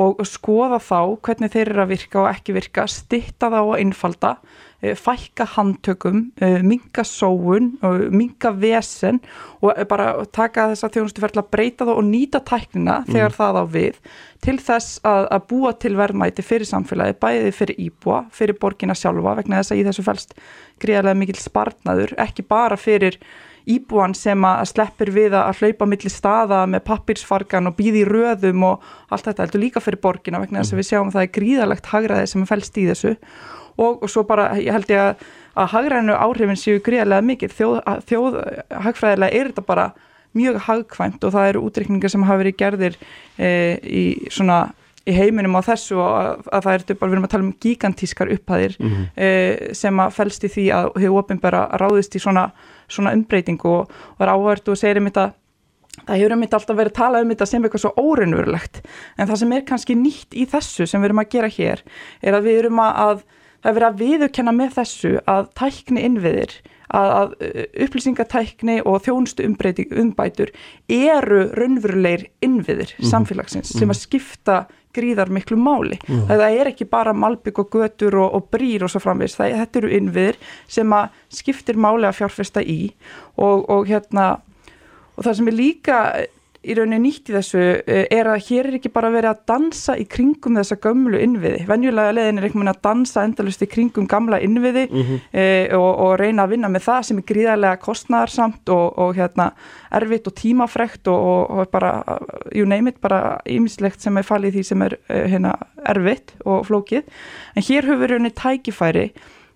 og skoða þá hvernig þeir eru að virka og ekki virka, stitta þá og innfalda Eh, fækka handtökum, eh, minga sóun, minga vesen og bara taka þess að þjónustu verðla að breyta þá og nýta tæknina mm. þegar það á við til þess að, að búa til verðmæti fyrir samfélagi, bæði fyrir íbúa, fyrir borgina sjálfa vegna þess að í þessu fælst gríðarlega mikil spartnaður, ekki bara fyrir íbúan sem að sleppir við að hlaupa millir staða með pappirsfargan og býði röðum og allt þetta heldur líka fyrir borgina vegna þess að mm. við sjáum að það er gríðarlegt hagraði sem fælst í þessu og, og svo bara ég held ég að, að hagrænu áhrifin séu gríðarlega mikið þjóð, þjóð er þetta bara mjög hagkvæmt og það eru útreikningar sem hafa verið gerðir e, í svona í heiminum á þessu og að, að það er bara, við erum að tala um gigantískar upphæðir mm -hmm. e, sem að fælst í því að hefur ofinbæra ráðist í svona, svona umbreyting og, og er áhört og segir um þetta það hefur um þetta alltaf verið að tala um þetta sem eitthvað svo órinnverulegt en það sem er kannski nýtt í þessu sem við erum að gera hér er að við erum að það er verið að viðurkenna með þessu að tækni innviðir, að, að uh, upplýsingatækni og þjónustu umbætur eru raunverulegir innviðir mm -hmm. samfélagsins sem að mhm. skipta gríðar miklu máli. Mm. Það er ekki bara malbygg og götur og, og brýr og svo framvegis, það, þetta eru innviðir sem að skiptir máli að fjárfesta í og, og hérna og það sem er líka í rauninni nýtt í þessu eh, er að hér er ekki bara verið að dansa í kringum þessa gömlu innviði. Venjulega leðin er einhvern veginn að dansa endalust í kringum gamla innviði mm -hmm. e, og, og reyna að vinna með það sem er gríðarlega kostnæðarsamt og, og hérna, erfitt og tímafrekt og, og bara, you name it, bara ýmislegt sem er fallið því sem er eh, hérna, erfitt og flókið. En hér höfum við rauninni tækifæri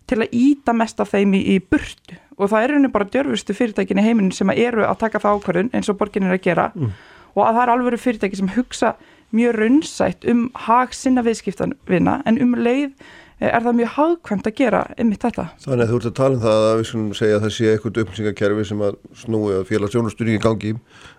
til að íta mest af þeim í, í burtu og það er rauninni bara djörfustu fyrirtækin í heiminin sem eru að taka það ákvarðun eins og borgin er að gera mm. og að það er alveg fyrirtæki sem hugsa mjög runnsætt um hag sinna viðskiptanvinna en um leið eh, er það mjög hagkvæmt að gera ymitt þetta. Þannig að þú ert að tala um það að við skulum segja að það sé eitthvað upplýsingakerfi sem að snúi að félagsjónustunningi gangi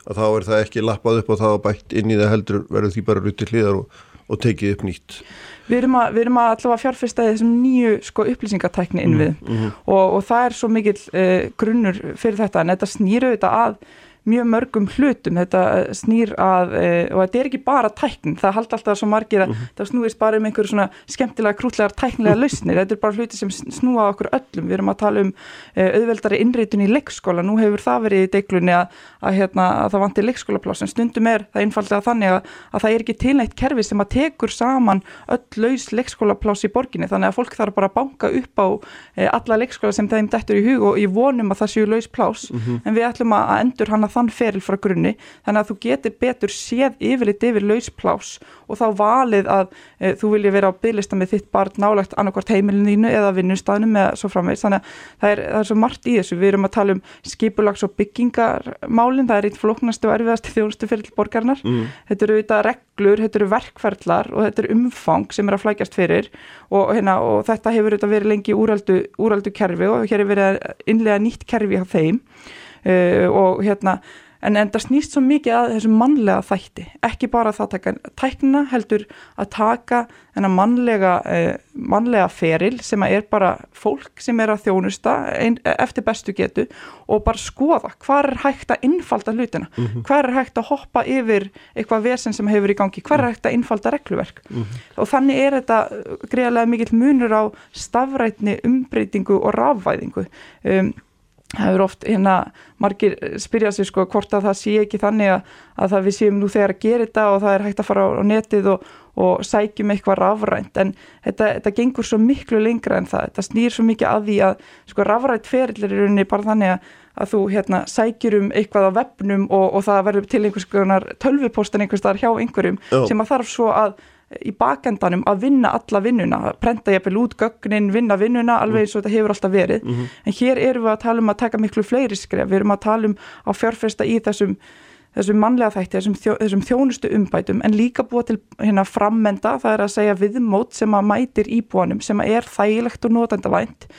að þá er það ekki lappað upp og það bætt inn í það heldur verður því bara rutt til hlýðar og, og tekið upp nýtt. Við erum að, við erum að allavega fjárfesta í þessum nýju sko, upplýsingatækni innvið mm -hmm. og, og það er svo mikill uh, grunnur fyrir þetta en þetta snýru þetta að mjög mörgum hlutum. Þetta snýr að e, og þetta er ekki bara tækn, það haldi alltaf svo margir að mm -hmm. það snúist bara um einhverju svona skemmtilega krútlegar tæknilega lausnir, þetta er bara hluti sem snúa okkur öllum, við erum að tala um e, auðveldari innreitun í leikskóla, nú hefur það verið í deiklunni að, að, hérna, að það vantir leikskólapláss, en stundum er það einfallega þannig að, að það er ekki tilnætt kerfi sem að tekur saman öll laus leikskólapláss í borginni, þannig að fólk þarf bara að banka upp á alla leikskóla sem þeim dettur í hug og í vonum að það séu laus pláss, mm -hmm. en við ætlum að endur hana þann feril frá grunni þannig að þú getur betur séð yfirleitt yfir lausplás og þá valið að e, þú vilja vera á bygglista með þitt barn nálagt annarkvart heimilin þínu eða vinnustafnum eða svo framvegs þannig að það er, það er svo margt í þessu. Við erum að tala um skipulags og byggingarmálin það er eitt floknast og erfiðast þjónustu fyrir borgarnar mm. þetta eru auðvitað reglur, þetta eru verkferðlar og þetta eru umfang sem er að flækjast fyrir og, hérna, og þetta hefur auðvitað verið lengi úraldu, úraldu kerfi og hér er verið innlega nýtt kerfi á þeim uh, og hérna en en það snýst svo mikið að þessu mannlega þætti, ekki bara það taka tækna heldur að taka þennan mannlega, eh, mannlega feril sem er bara fólk sem er að þjónusta ein, eftir bestu getu og bara skoða hvað er hægt að innfalda hlutina, mm -hmm. hvað er hægt að hoppa yfir eitthvað vesen sem hefur í gangi, hvað er hægt að innfalda regluverk? Mm -hmm. og þannig er þetta greiðlega mikill munur á stafrætni, umbreytingu og rafvæðingu. Um, það eru oft hérna margir spyrja sig sko hvort að það sé ekki þannig að, að það við séum nú þegar að gera þetta og það er hægt að fara á, netið og, og sækjum eitthvað rafrænt en þetta, þetta gengur svo miklu lengra en það, þetta snýr svo mikið að því að sko rafrænt ferilir er unni bara þannig að, að þú hérna sækjur um eitthvað á webnum og, og það verður til einhvers konar tölvupostan einhvers þar hjá einhverjum Já. sem að þarf svo að í bakendanum að vinna alla vinnuna, prenta jæfnvel út gögnin, vinna vinnuna, alveg eins og þetta hefur alltaf verið, mm -hmm. en hér erum við að tala um að taka miklu fleiri skref, við erum að tala um að fjárfesta í þessum þessum mannlega þætti, þessum, þjó, þessum þjónustu umbætum en líka búa til hérna frammenda, það er að segja viðmót sem að mætir íbúanum sem að er þægilegt og notendavænt. uh,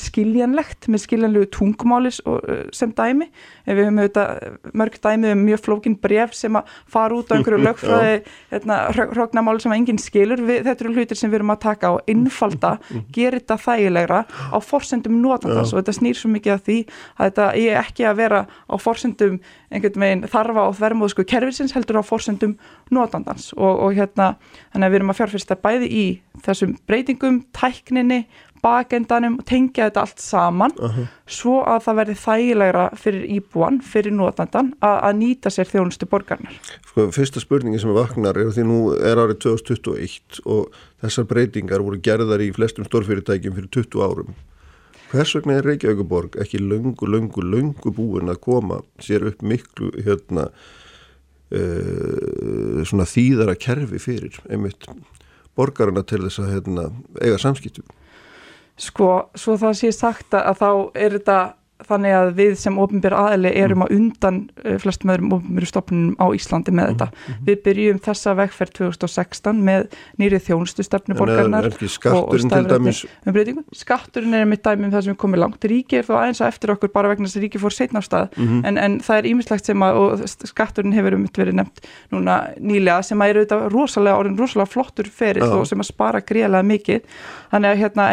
skiljanlegt með skiljanlegu tungumális uh, sem dæmi. Við höfum auðvitað mörg dæmi um mjög flókin bref sem að fara út á einhverju lögfræði hérna, hróknamáli sem að enginn skilur. Við, þetta eru hlutir sem við erum að taka á innfalda, gera þetta þægilegra á forsendum notandans og þetta snýr svo mikið af því að þetta er ekki að vera á forsendum einhvern veginn þarfa og þverjumóðsku kerfisins heldur á forsendum notandans. Og, og hérna þannig að við erum að fjárfyrsta bæði í þessum breytingum, tækninni bakendanum og tengja þetta allt saman uh -huh. svo að það verði þægilegra fyrir íbúan, fyrir notandan að, að nýta sér þjónustu borgarnar. Sko, fyrsta spurningi sem vaknar er því nú er árið 2021 og þessar breytingar voru gerðar í flestum stórfyrirtækjum fyrir 20 árum. Hvers vegna er Reykjavíkuborg ekki löngu, löngu, löngu búin að koma sér upp miklu hérna uh, svona þýðara kerfi fyrir einmitt borgarna til þess að hérna, eiga samskiptum? Sko, svo það sé sagt að þá er þetta þannig að við sem ofinbér aðli erum mm. að undan uh, flestum öðrum ofinbéru stopnum á Íslandi með þetta. Mm. Við byrjum þessa vegferð 2016 með nýrið þjónustu stefnuborgarnar og, og stafrætni umbreytingu. Skatturinn er mitt dæmi um það sem er komið langt. Ríki er þá aðeins að eftir okkur bara vegna þess að ríki fór setna á stað mm -hmm. en, en það er ímislegt sem að, skatturinn hefur um verið nefnt núna nýlega sem að eru auðvitað rosalega orðin, rosalega flottur ferið og sem að spara gríðlega mikið. Þannig að hérna,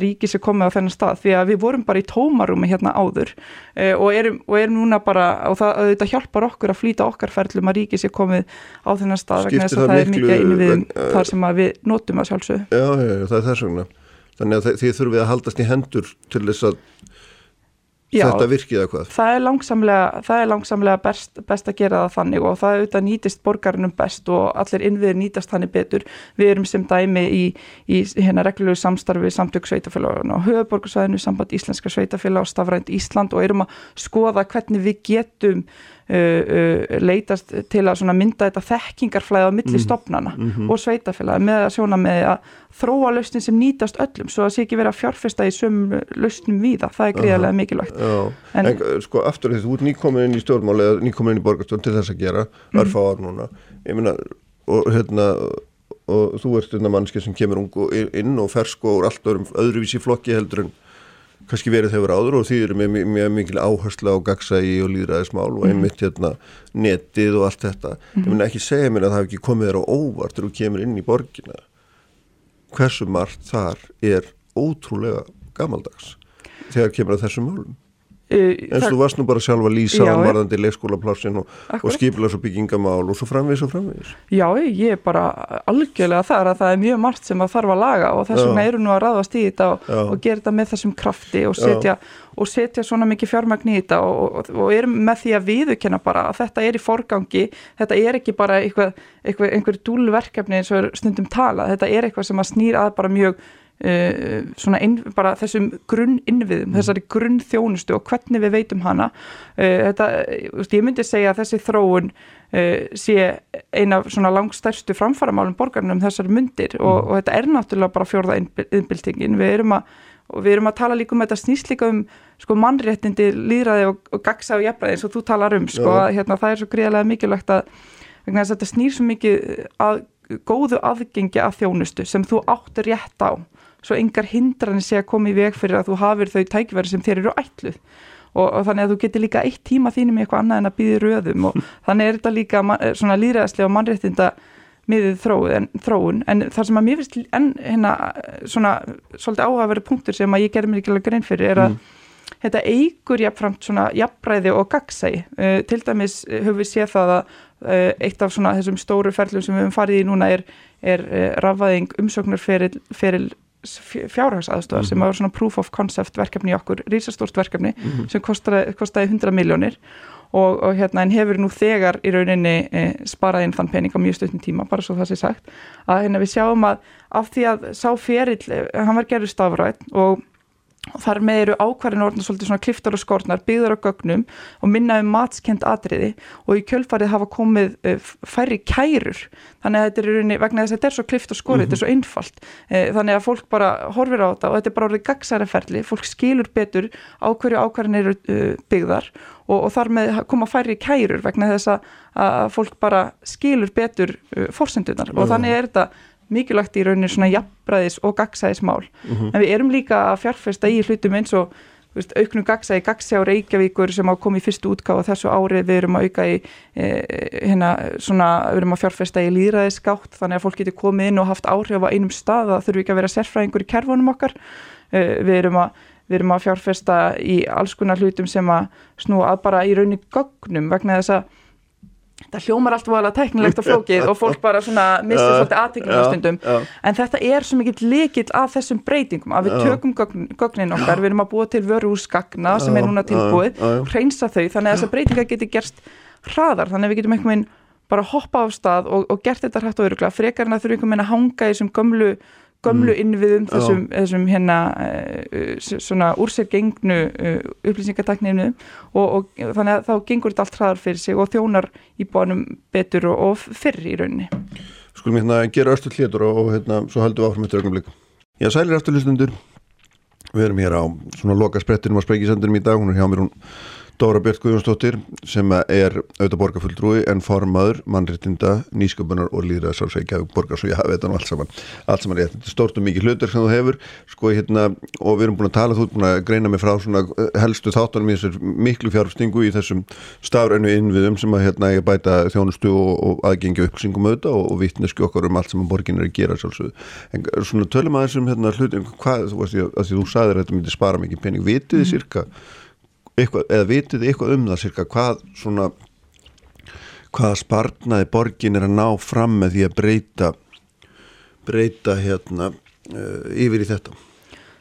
að þetta bara að, og erum mjög ánæg með það að ríki sem komið á þennan stað því að við vorum bara í tómarúmi hérna áður uh, og, erum, og erum núna bara og það, það hjálpar okkur að flýta okkar ferlum að ríki sem komið á þennan stað vegna þess að það, er mikið einu við uh, þar sem við notum að sjálfsögðu. Já, já, já, það er þess vegna. Þannig að þið þurfum við að haldast í hendur til þess að Já, þetta virkið eða hvað? Það er langsamlega, það er langsamlega best, best að gera það þannig og það auðvitað nýtist borgarnum best og allir innviðir nýtast þannig betur. Við erum sem dæmi í, í hérna reglulegu samstarfi samtök sveitafélagun og höfuborgarsvæðinu samband Íslenska sveitafélag og Stafrænt Ísland og erum að skoða hvernig við getum leitast til að mynda þetta þekkingarflæði á milli mm. stopnana mm -hmm. og sveitafélagi með að sjóna með að þróa lausnin sem nýtast öllum svo að sé ekki vera fjárfesta í söm lausnum við það, er gríðarlega mikilvægt en, en sko aftur því þú ert nýkomin inn í stjórnmáli eða nýkomin inn í borgarstjórn til þess að gera mm. örfá ár núna ég meina og hérna og þú ert einna mannski sem kemur ung inn og fersk og allt öðrum öðruvísi flokki heldur en kannski verið hefur áður og því eru með mjög mikil áherslu á gagsægi og líðræðismál og mhm. einmitt hérna netið og allt þetta. Mm. Ég minna ekki segja mér að það hef ekki komið þér á óvart þegar þú kemur inn í borgina. Hversu margt þar er ótrúlega gamaldags þegar kemur að þessum málum. Uh, en þú varst nú bara sjálf að lýsa á varðandi leikskólaplásin og, og skipilags og byggingamál og svo framvís og framvís Já, ég er bara algjörlega þar að það er mjög margt sem að þarf að laga og þess vegna eru nú að ráðast í þetta og, og gera þetta með þessum krafti og setja, og setja svona mikið fjármagn í þetta og, og erum með því að viðukenna bara að þetta er í forgangi þetta er ekki bara eitthvað, eitthvað einhver dúlverkefni eins og stundum tala þetta er eitthvað sem að snýr að bara mjög Uh, svona inn, bara þessum grunn innviðum, mm. þessari grunn þjónustu og hvernig við veitum hana uh, þetta, ég myndi segja að þessi þróun uh, sé eina svona langstærstu framfæramálum borgarnum þessari myndir mm. og, og þetta er náttúrulega bara fjórða innbyltingin, við erum að og við erum að tala líka um þetta snýst líka um sko mannréttindi, líðræði og, og gagsa og jafnræði eins og þú talar um sko, að, hérna, það er svo greiðlega mikilvægt að þetta snýr svo mikið að góðu aðgengi að þjónustu sem þú áttur rétt á svo engar hindranir sé að koma í veg fyrir að þú hafir þau tækverði sem þér eru ætluð. Og, og þannig að þú getur líka eitt tíma þínum í eitthvað annað en að býði röðum og þannig er þetta líka eh, svona líðræðslega og mannréttinda miðið þróun en, þróun. En þar sem að mér finnst en hérna svona svolítið áhagverði punktur sem að ég gerði mér ekki alveg grein fyrir er að mm. þetta eigur jafnframt svona jafnbræði og gagsæ uh, til dæmis höfum við séð það að uh, eitt af svona þessum stóru ferlum sem við höfum farið í núna er, er uh, rafæðing umsóknar fyrir fjárhagsaðstofar mm -hmm. sem var svona proof of concept verkefni í okkur, rísastórt verkefni mm -hmm. sem kostaði, kostaði 100 miljónir og, og hérna en hefur nú þegar í rauninni e, sparað inn þann pening á mjög stöðnum tíma, bara svo það sé sagt að hérna við sjáum að af því að sá ferill, eh, hann var gerður stafrætt og og þar með eru ákvarðin orðin svolítið svona kliftar og skortnar, byggðar og gögnum og minna um matskend atriði. Og í kjölfarið hafa komið uh, færri kærur, þannig að þetta er unni, vegna þess að þetta er svo klift og skorið, mm -hmm. þetta er svo einfalt. Uh, þannig að fólk bara horfir á þetta og þetta er bara orðið gagsæraferli, fólk skilur betur á hverju ákvarðin eru uh, byggðar. Og, og þar með koma færri kærur vegna þess að, að fólk bara skilur betur fórsendunar og þannig er þetta mikilvægt í rauninni svona jafnbræðis og gagsæðismál mm -hmm. en við erum líka að fjárfesta í hlutum eins og veist, auknum gagsæði, gagsæði á Reykjavíkur sem á komið fyrstu útgáð þessu árið við erum að auka í e, hérna svona, við erum að fjárfesta í líðræðisgátt þannig að fólk getur komið inn og haft áhrif á einum stað, það þurfi ekki að vera sérfræðingur í kerfunum okkar. E, við erum að Við erum að fjárfesta í alls konar hlutum sem að snú að bara í rauninni gögnum vegna þess að það hljómar allt voðalega teknilegt og flókið og fólk bara svona missir svolítið aðtegnum á stundum. en þetta er svo mikill líkill af þessum breytingum að við tökum gögnin okkar, við erum að búa til vöruhúsgagna sem er núna tilbúið og reynsa þau þannig að þessar breytingar geti gerst hraðar. Þannig að við getum einhvern veginn bara hoppa á stað og, og gert þetta hrætt og öruglega frekar en að þurfum einhvern veginn að hanga í þessum gömlu gömlu mm. innviðum þessum, þessum hérna uh, svona úr sér gengnu uh, upplýsingatakninu og, og þannig að þá gengur þetta allt hraðar fyrir sig og þjónar í bánum betur og, og fyrr í rauninni. Skulum hérna gera östu hlétur og, hérna svo haldum við áfram eftir ögnumlik. Já, sælir afturlustundur. Við erum hér á svona loka sprettinum á Sprengisendunum í dag, hún er hjá mér hún Dóra Björn Guðjónsdóttir sem er auðvitað borgarfulltrúi en formaður, mannréttinda, nýsköpunar og líðra sálsveikja borgar svo ég hafi þetta nú allt saman. Allt saman rétt, stort og mikið hlutur sem þú hefur. Sko hérna og við erum búin að tala þú ert búin að greina mig frá svona eh, helstu þáttanum í þessar miklu fjárfstingu í þessum stafrænu innviðum sem að hérna ég bæta þjónustu og, og aðgengja upplýsingum auðvitað og, og vittnesku okkar um allt sem að borgin er að gera sjálfsögðu. En svona tölum aðeins um hérna hlutum hvað, þú veist, að því þú sagðir að þetta myndi spara mikið pening, vitið mm. cirka eitthvað, eða vitið eitthvað um það cirka hvað svona hvaða spartnaði borgin er að ná fram með því að breyta breyta hérna uh, yfir í þetta?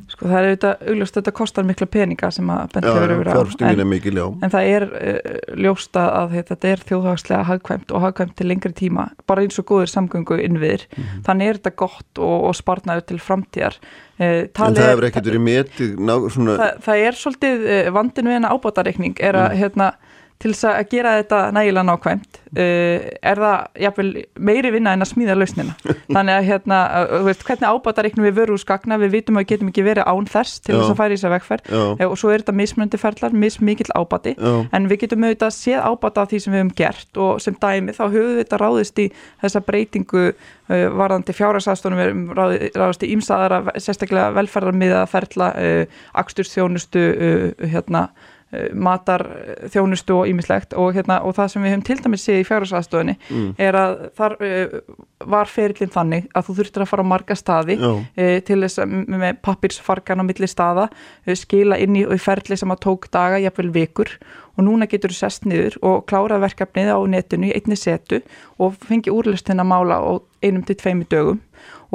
Sko það er auðvitað, augljóst þetta kostar mikla peninga sem að bent hefur yfir á. en, en það er uh, ljósta að heit, þetta er þjóðhagslega hagkvæmt og hagkvæmt til lengri tíma, bara eins og góður samgöngu innviðir, mm -hmm. þannig er þetta gott og, og sparnaður til framtíðar uh, En það hefur ekkert verið metið svona... það, það er svolítið uh, vandin við hennar ábátareikning er að mm. hérna til þess að gera þetta nægilega nákvæmt uh, er það jáfnvel, meiri vinna en að smíða lausnina. Þannig að hérna, uh, veist, hvernig ábátareiknum við veru úr skakna, við vitum að við getum ekki verið án þess til þess að færi þess að vegferð. Uh, og svo er þetta mismunandi ferlar, mismikill ábati. Já. en við getum auðvitað séð ábata af því sem við hefum gert og sem dæmi þá höfum við þetta ráðist í þessa breytingu uh, varðandi fjárhagsastónum við ráðist, ráðist í ímsaðara sérstaklega velferðarmiða ferla, Eh, matar þjónustu og ímislegt og, hérna, og það sem við höfum til dæmis séð í fjárhagsaðstofunni mm. er að þar uh, var ferillin þannig að þú þurftir að fara á marga staði uh, til þess að með pappirsfarkan á milli staða uh, skila inn í, ferli sem að tók daga, jafnvel vikur. Og núna getur þú sest niður og klára verkefnið á netinu í einni setu og fengi úrlistin að mála á einum til tveimu dögum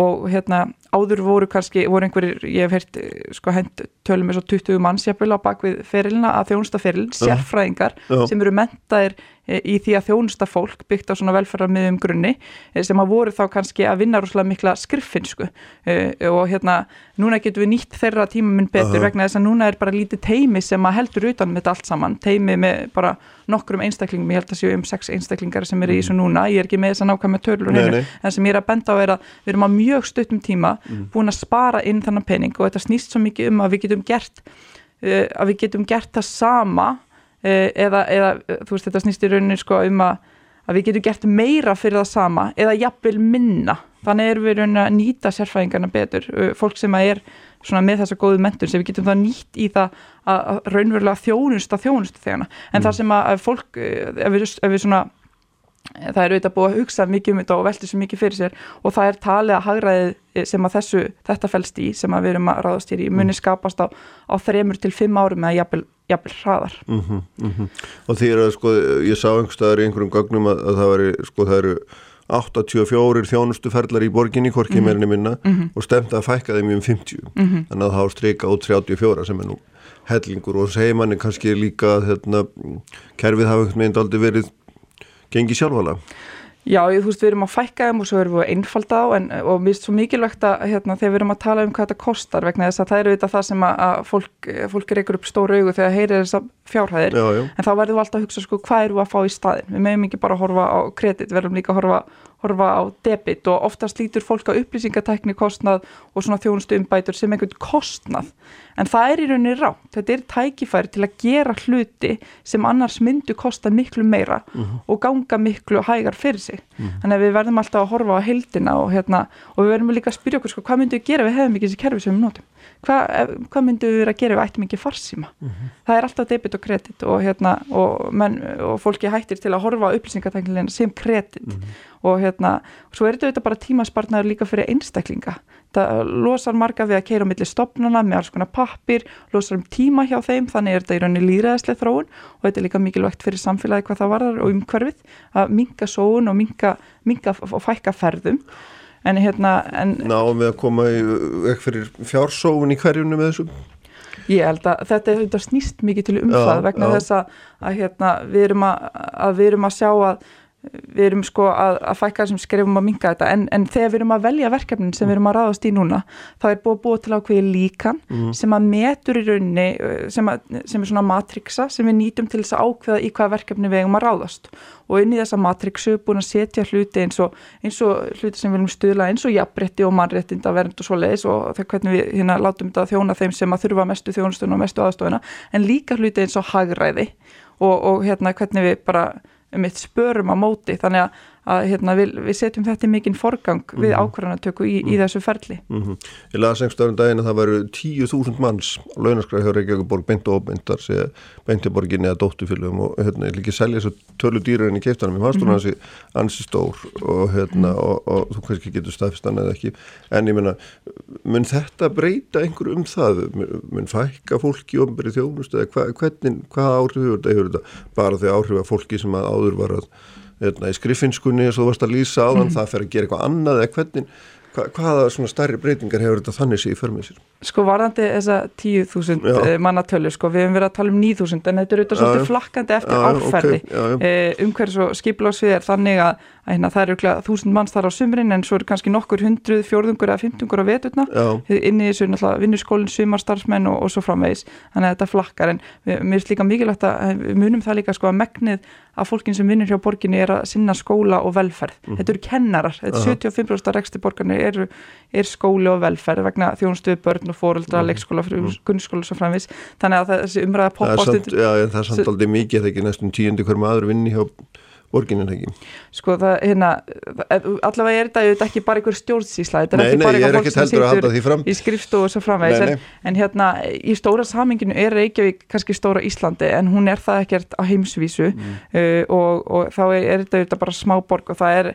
og hérna áður voru kannski, voru einhverjir, ég hef heyrt sko hend tölum eins og 20 manns jafnvel á bakvið ferilina að þjónusta feril, sérfræðingar uh -huh. sem eru mentaðir í því að þjónusta fólk byggt á svona velferðarmiðum grunni e, sem að voru þá kannski að vinna rúslega mikla skriffinsku e, og hérna núna getum við nýtt þeirra tíma minn betur uh -huh. vegna þess að núna er bara lítið teimi sem að heldur utan með þetta allt saman, teimi með bara nokkrum einstaklingum, ég held að séu um sex einstaklingar sem eru í þessu núna, ég er ekki með þess að nákvæm með tölur en sem ég er að benda á er að við erum á mjög stuttum tíma mm. búin að spara inn þannan pening og þetta snýst svo mikið um að við getum gert að við getum gert það sama eða, eða þú veist þetta snýst í rauninni sko um að, að við getum gert meira fyrir það sama eða jafnvel minna þannig erum við rauninni að nýta sérfæðingarna betur uh, fólk sem að er svona með þessa góðu mentun sem við getum það nýtt í það að raunverulega þjónusta þjónustu þegarna en mm. það sem að fólk ef við, ef við svona það er auðvitað búið að hugsa mikið um þetta og velta svo mikið fyrir sér og það er talið að hagraðið sem að þessu, þetta fælst í sem að við erum að ráðast í muni mm. skapast á, á þremur til fimm árum eða jafnvel, jafnvel hraðar mm -hmm, mm -hmm. Og því er að sko ég sá einhverstaðar í einhverjum gögnum að, að það veri sko það eru 84 þjónustuferðlar í borginni hvorki -hmm. meirinni minna -hmm. og stemt að fækka þeim um 50 -hmm. þannig að það á streika út 34 sem er nú hellingur og segir manni kannski líka að hérna, kerfið hafa einhvern veginn aldrei verið gengi sjálfala? Já, þú veist, við erum að fækka þeim og svo erum við að einfalda á en, og mér finnst svo mikilvægt að hérna, þegar við erum að tala um hvað þetta kostar vegna þess að það eru þetta það sem að, að fólk, fólk reykur upp stóru augu þegar heyrir þessa fjárhæðir já, já. en þá verðum við alltaf að hugsa sko hvað eru að fá í staðin við meðum ekki bara að horfa á kredit, við verðum líka að horfa horfa á debit og oftast lítur fólk á upplýsingatekni kostnað og svona þjónustu umbætur sem einhvern kostnað en það er í rauninni rátt, þetta er tækifæri til að gera hluti sem annars myndu kosta miklu meira uh Mhm. -huh. og ganga miklu hægar fyrir sig Mhm. þannig að við verðum alltaf að horfa á heldina og, hérna, og við verðum líka að spyrja okkur sko, hvað myndum við gera við hefum ekki þessi kerfi sem við notum Hva, hvað myndum við að gera við ættum ekki farsíma Mhm. það er alltaf debit og kredit og, hérna, og, og fólki hættir til að horfa á upplýsingatæknilina sem kredit. Og hérna, svo er þetta bara tímaspartnaður líka fyrir einstaklinga. Það losar marga við að keira á milli stopnuna með alls konar pappir, losar um tíma hjá þeim, þannig er þetta í rauninni líðræðislega þróun. Og þetta er líka mikilvægt fyrir samfélagi hvað það varðar og umhverfið að minga sóun og minga, minga og fækka ferðum. En hérna en, Náum við að koma í vekk fyrir fjársóun í hverjunum með þessu? Ég held að þetta, þetta snýst mikið til um Já, það vegna já. þess að, að, hérna, við erum að, að við erum að sjá að við erum sko að, að fækka þessum skrifum að minga þetta en, en þegar við erum að velja verkefnin sem við erum að ráðast í núna þá er búið að búið til ákveði líkan Mhm. sem að metur í rauninni uh, sem, að, sem er svona matrixa sem við nýtum til þess að ákveða í hvað verkefni við eigum að ráðast og inn í þessa matrixu búin að setja hluti eins og, eins og hluti sem við viljum stuðla eins og jafnrétti og mannréttinda vernd og svo leiðis og það hvernig við hérna látum þetta þjóna þeim sem að þurfa mestu þjónustuna og mestu aðstofuna en líka hluti eins og hagræði og, og hérna hvernig við bara um eitt spörum á móti. Þannig að, að hérna, við, við setjum þetta í mikinn forgang við ákvarðanatöku í, í þessu ferli. Mm Ég las einhverjum daginn að það væru 10.000 manns á launaskrað hjá Reykjavík beint og óbeintar sé beint í borginni eða dóttufylgum og hérna, ég líki selja þessu tölu dýrar en í keiftanum, ég fannst hún ansi, ansi stór og hérna og, og, þú kannski getur staðfistan eða ekki. En ég menna, mun þetta breyta einhver um það, mun, fækka fólki ofnbæri þjónust eða hva, hvernig, hvaða áhrif hefur þetta, hefur þetta bara þau áhrif að fólki sem að áður var að hérna, í skriffinskunni eins og þú varst að lýsa á þann, það fer að gera eitthvað annað eða hvernig, hva, hvaða svona stærri breytingar hefur þetta þannig sér í förmið sér? Sko varðandi þessa 10.000 Já. eh, mannatölu, sko við hefum verið að tala um 9.000 en þetta er auðvitað svolítið flakkandi eftir Já, já, árferði ok, já, já. eh, umhverfis og skipilagsvið er þannig að, að hérna, það eru 1000 manns þar á sumrin en svo eru kannski nokkur hundruð, fjórðungur eða fimmtungur á veturna. Já, inn í þessu vinnuskólinn, sumarstarfsmenn og, og svo framvegis, þannig að þetta flakkar en mér finnst líka mikilvægt að munum það líka sko að megnið að fólkin sem vinnur hjá borginni er að sinna skóla og velferð, þetta eru kennarar. Þetta Aha. 75% af reksti borgarni er, er skóli og velferð vegna þjónustuðu börn og fóruldra, leikskóla, grunnskóla og svo framvegis, þannig að þessi umræða poppa samt, já, en það er samt aldrei mikið, það er ekki næstum tíundi hver maður vinni hjá borginin ekki. sko það, hérna, allavega er þetta auðvitað ekki bara einhver stjórnsísla, þetta er Nei, ekki nei, bara er ekkert fólk sem fram. í skrifstofu og svo framvegis Nei, en, en hérna í stóra saminginu er Reykjavík kannski stóra Íslandi en hún er það ekkert á heimsvísu Mm. uh, og, og þá er, er þetta auðvitað bara smá borg og það er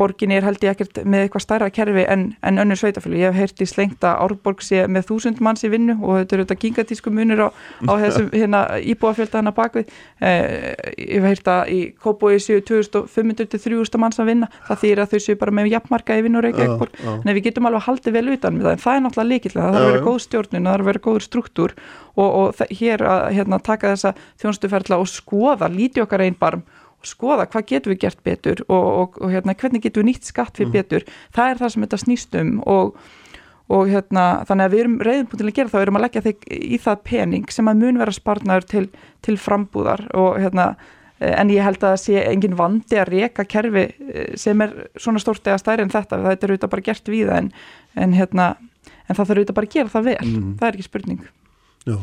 borgin er held ég ekkert með eitthvað stærra kerfi en, en önnur sveitafjölu ég hef heyrt í slengt að Árborg sé með þúsund manns í vinnu og þetta eru þetta gigantísku munur á, á þessum hérna, íbúafjölda hana bakvið eh, ég hef heyrt að í Kópói séu 2500 til 3000 manns að vinna. Það þýr að þau séu bara með jafnmarka í vinnu og Já, já. en við getum alveg haldið vel utan með það en það er náttúrulega líkilega, það þarf að vera góð stjórnun það þarf að vera góður struktúr og, og hér að hérna, taka þessa þjónustuferðla og skoða, líti okkar einn barm skoða hvað getum við gert betur og, og, og hérna, hvernig getum við nýtt skatt fyrir betur. Það er það sem þetta snýst um og, og hérna, þannig að við erum til að gera það, við erum að leggja þig í það pening sem að mun vera sparnaður til, til frambúðar og hérna eh, en ég held að það sé engin vandi að reka kerfi eh, sem er svona stórt eða stærri en þetta, þetta er auðvitað bara gert við en, en hérna en það þarf auðvitað bara að gera það vel, Mhm. það er ekki spurning. Já,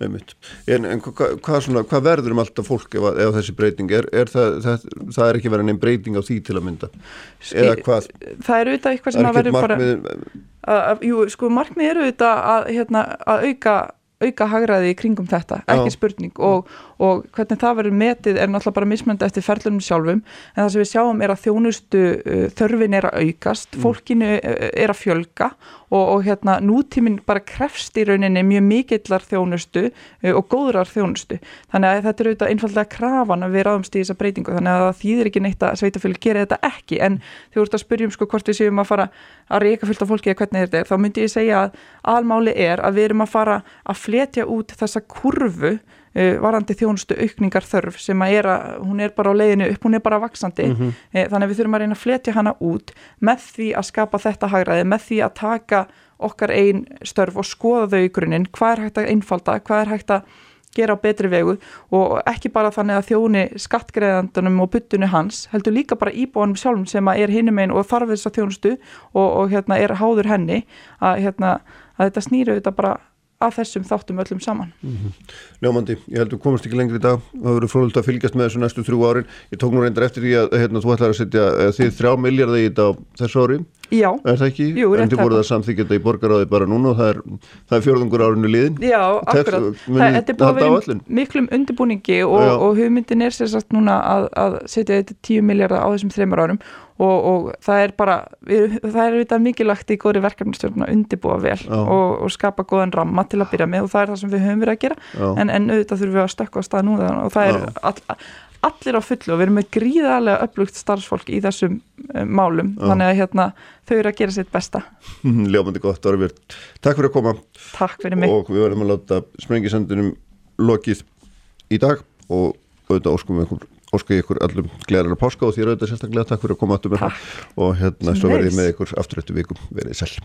einmitt. En, en hvað, hvað, svona, hvað verður um alltaf fólk ef, ef þessi breyting er, er það, það, það er ekki verið neinn breyting á því til að mynda? Eða hvað? það er auðvitað eitthvað sem að verður bara markmið, að, að, jú, sko markmið eru auðvitað að, hérna, að auka auka hagraði í kringum þetta, ekki Já. spurning og, og hvernig það verður metið er náttúrulega bara mismöndi eftir ferlunum sjálfum. En það sem við sjáum er að þjónustu uh, þörfin er að aukast, fólkinu uh, er að fjölga og, og hérna nútíminn bara krefst í rauninni mjög mikillar þjónustu uh, og góðrar þjónustu, þannig að þetta er auðvitað einfallega krafan að við ráðumst í þessa breytingu. Þannig að það þýðir ekki neitt að sveitafélag gera þetta ekki. En þú ert að spyrja um sko hvort við séum að fara að reyka fullt af fólki eða hvernig þetta er, þá myndi ég segja að almáli er að við erum að fara að fletja út þessa kurvu varandi þjónustu aukningar þörf sem að er að, hún er bara á leiðinu upp, hún er bara vaksandi, mm -hmm. uh, þannig að við þurfum að reyna að fletja hana út með því að skapa þetta hagraði, með því að taka okkar einn störf og skoða þau í grunninn, hvað er hægt að einfalda, hvað er hægt að gera á betri vegu? Og ekki bara þannig að þjóni skattgreðandunum og byttunni hans, heldur líka bara íbúanum sjálfum sem er hinnum einn og þarf þess að þjónustu og, og hérna, er háður henni að, hérna, að þetta snýru þetta bara að þessum þáttum öllum saman. Mm -hmm. Ljómandi, ég held að við komast ekki lengri í dag. Það verður fróðult að fylgjast með þessu næstu þrjú árin. Ég tók nú reyndar eftir því að hérna, þú ætlar að setja eh, því þrjá miljardar í þetta þessu ári. Já, er það ekki? Jú, en þið voruð að samþykja þetta í borgaráði bara núna og það er, er fjörðungur árinu liðin Já, akkurat, það, er búið að vera miklum undirbúningi og, og hugmyndin er sérsagt núna að, að setja þetta 10 miljardar og, og það er bara við, það er þetta mikilvægt í góðri verkefnistjórn að undirbúa vel og, og skapa góðan ramma til að byrja með og það er það sem við höfum verið að gera. En, en auðvitað þurfum við að stökka á stað núna og það er all, allir á fullu og við erum með gríðarlega upplugt starfsfólk í þessum um, málum. Já. þannig að hérna, þau eru að gera sitt besta. Ljófandi gott, Ára Björn Takk fyrir að koma. Takk fyrir mig. Og við verðum að láta sprengisendunum lokið í dag og auðvitað óskum við ykkur ósku ykkur allum gleðalega páska og þér auðvitað sérstaklega. Takk fyrir að koma áttu með það. Og hérna svo verðið með ykkur aftur eftir vikum. Verið sæl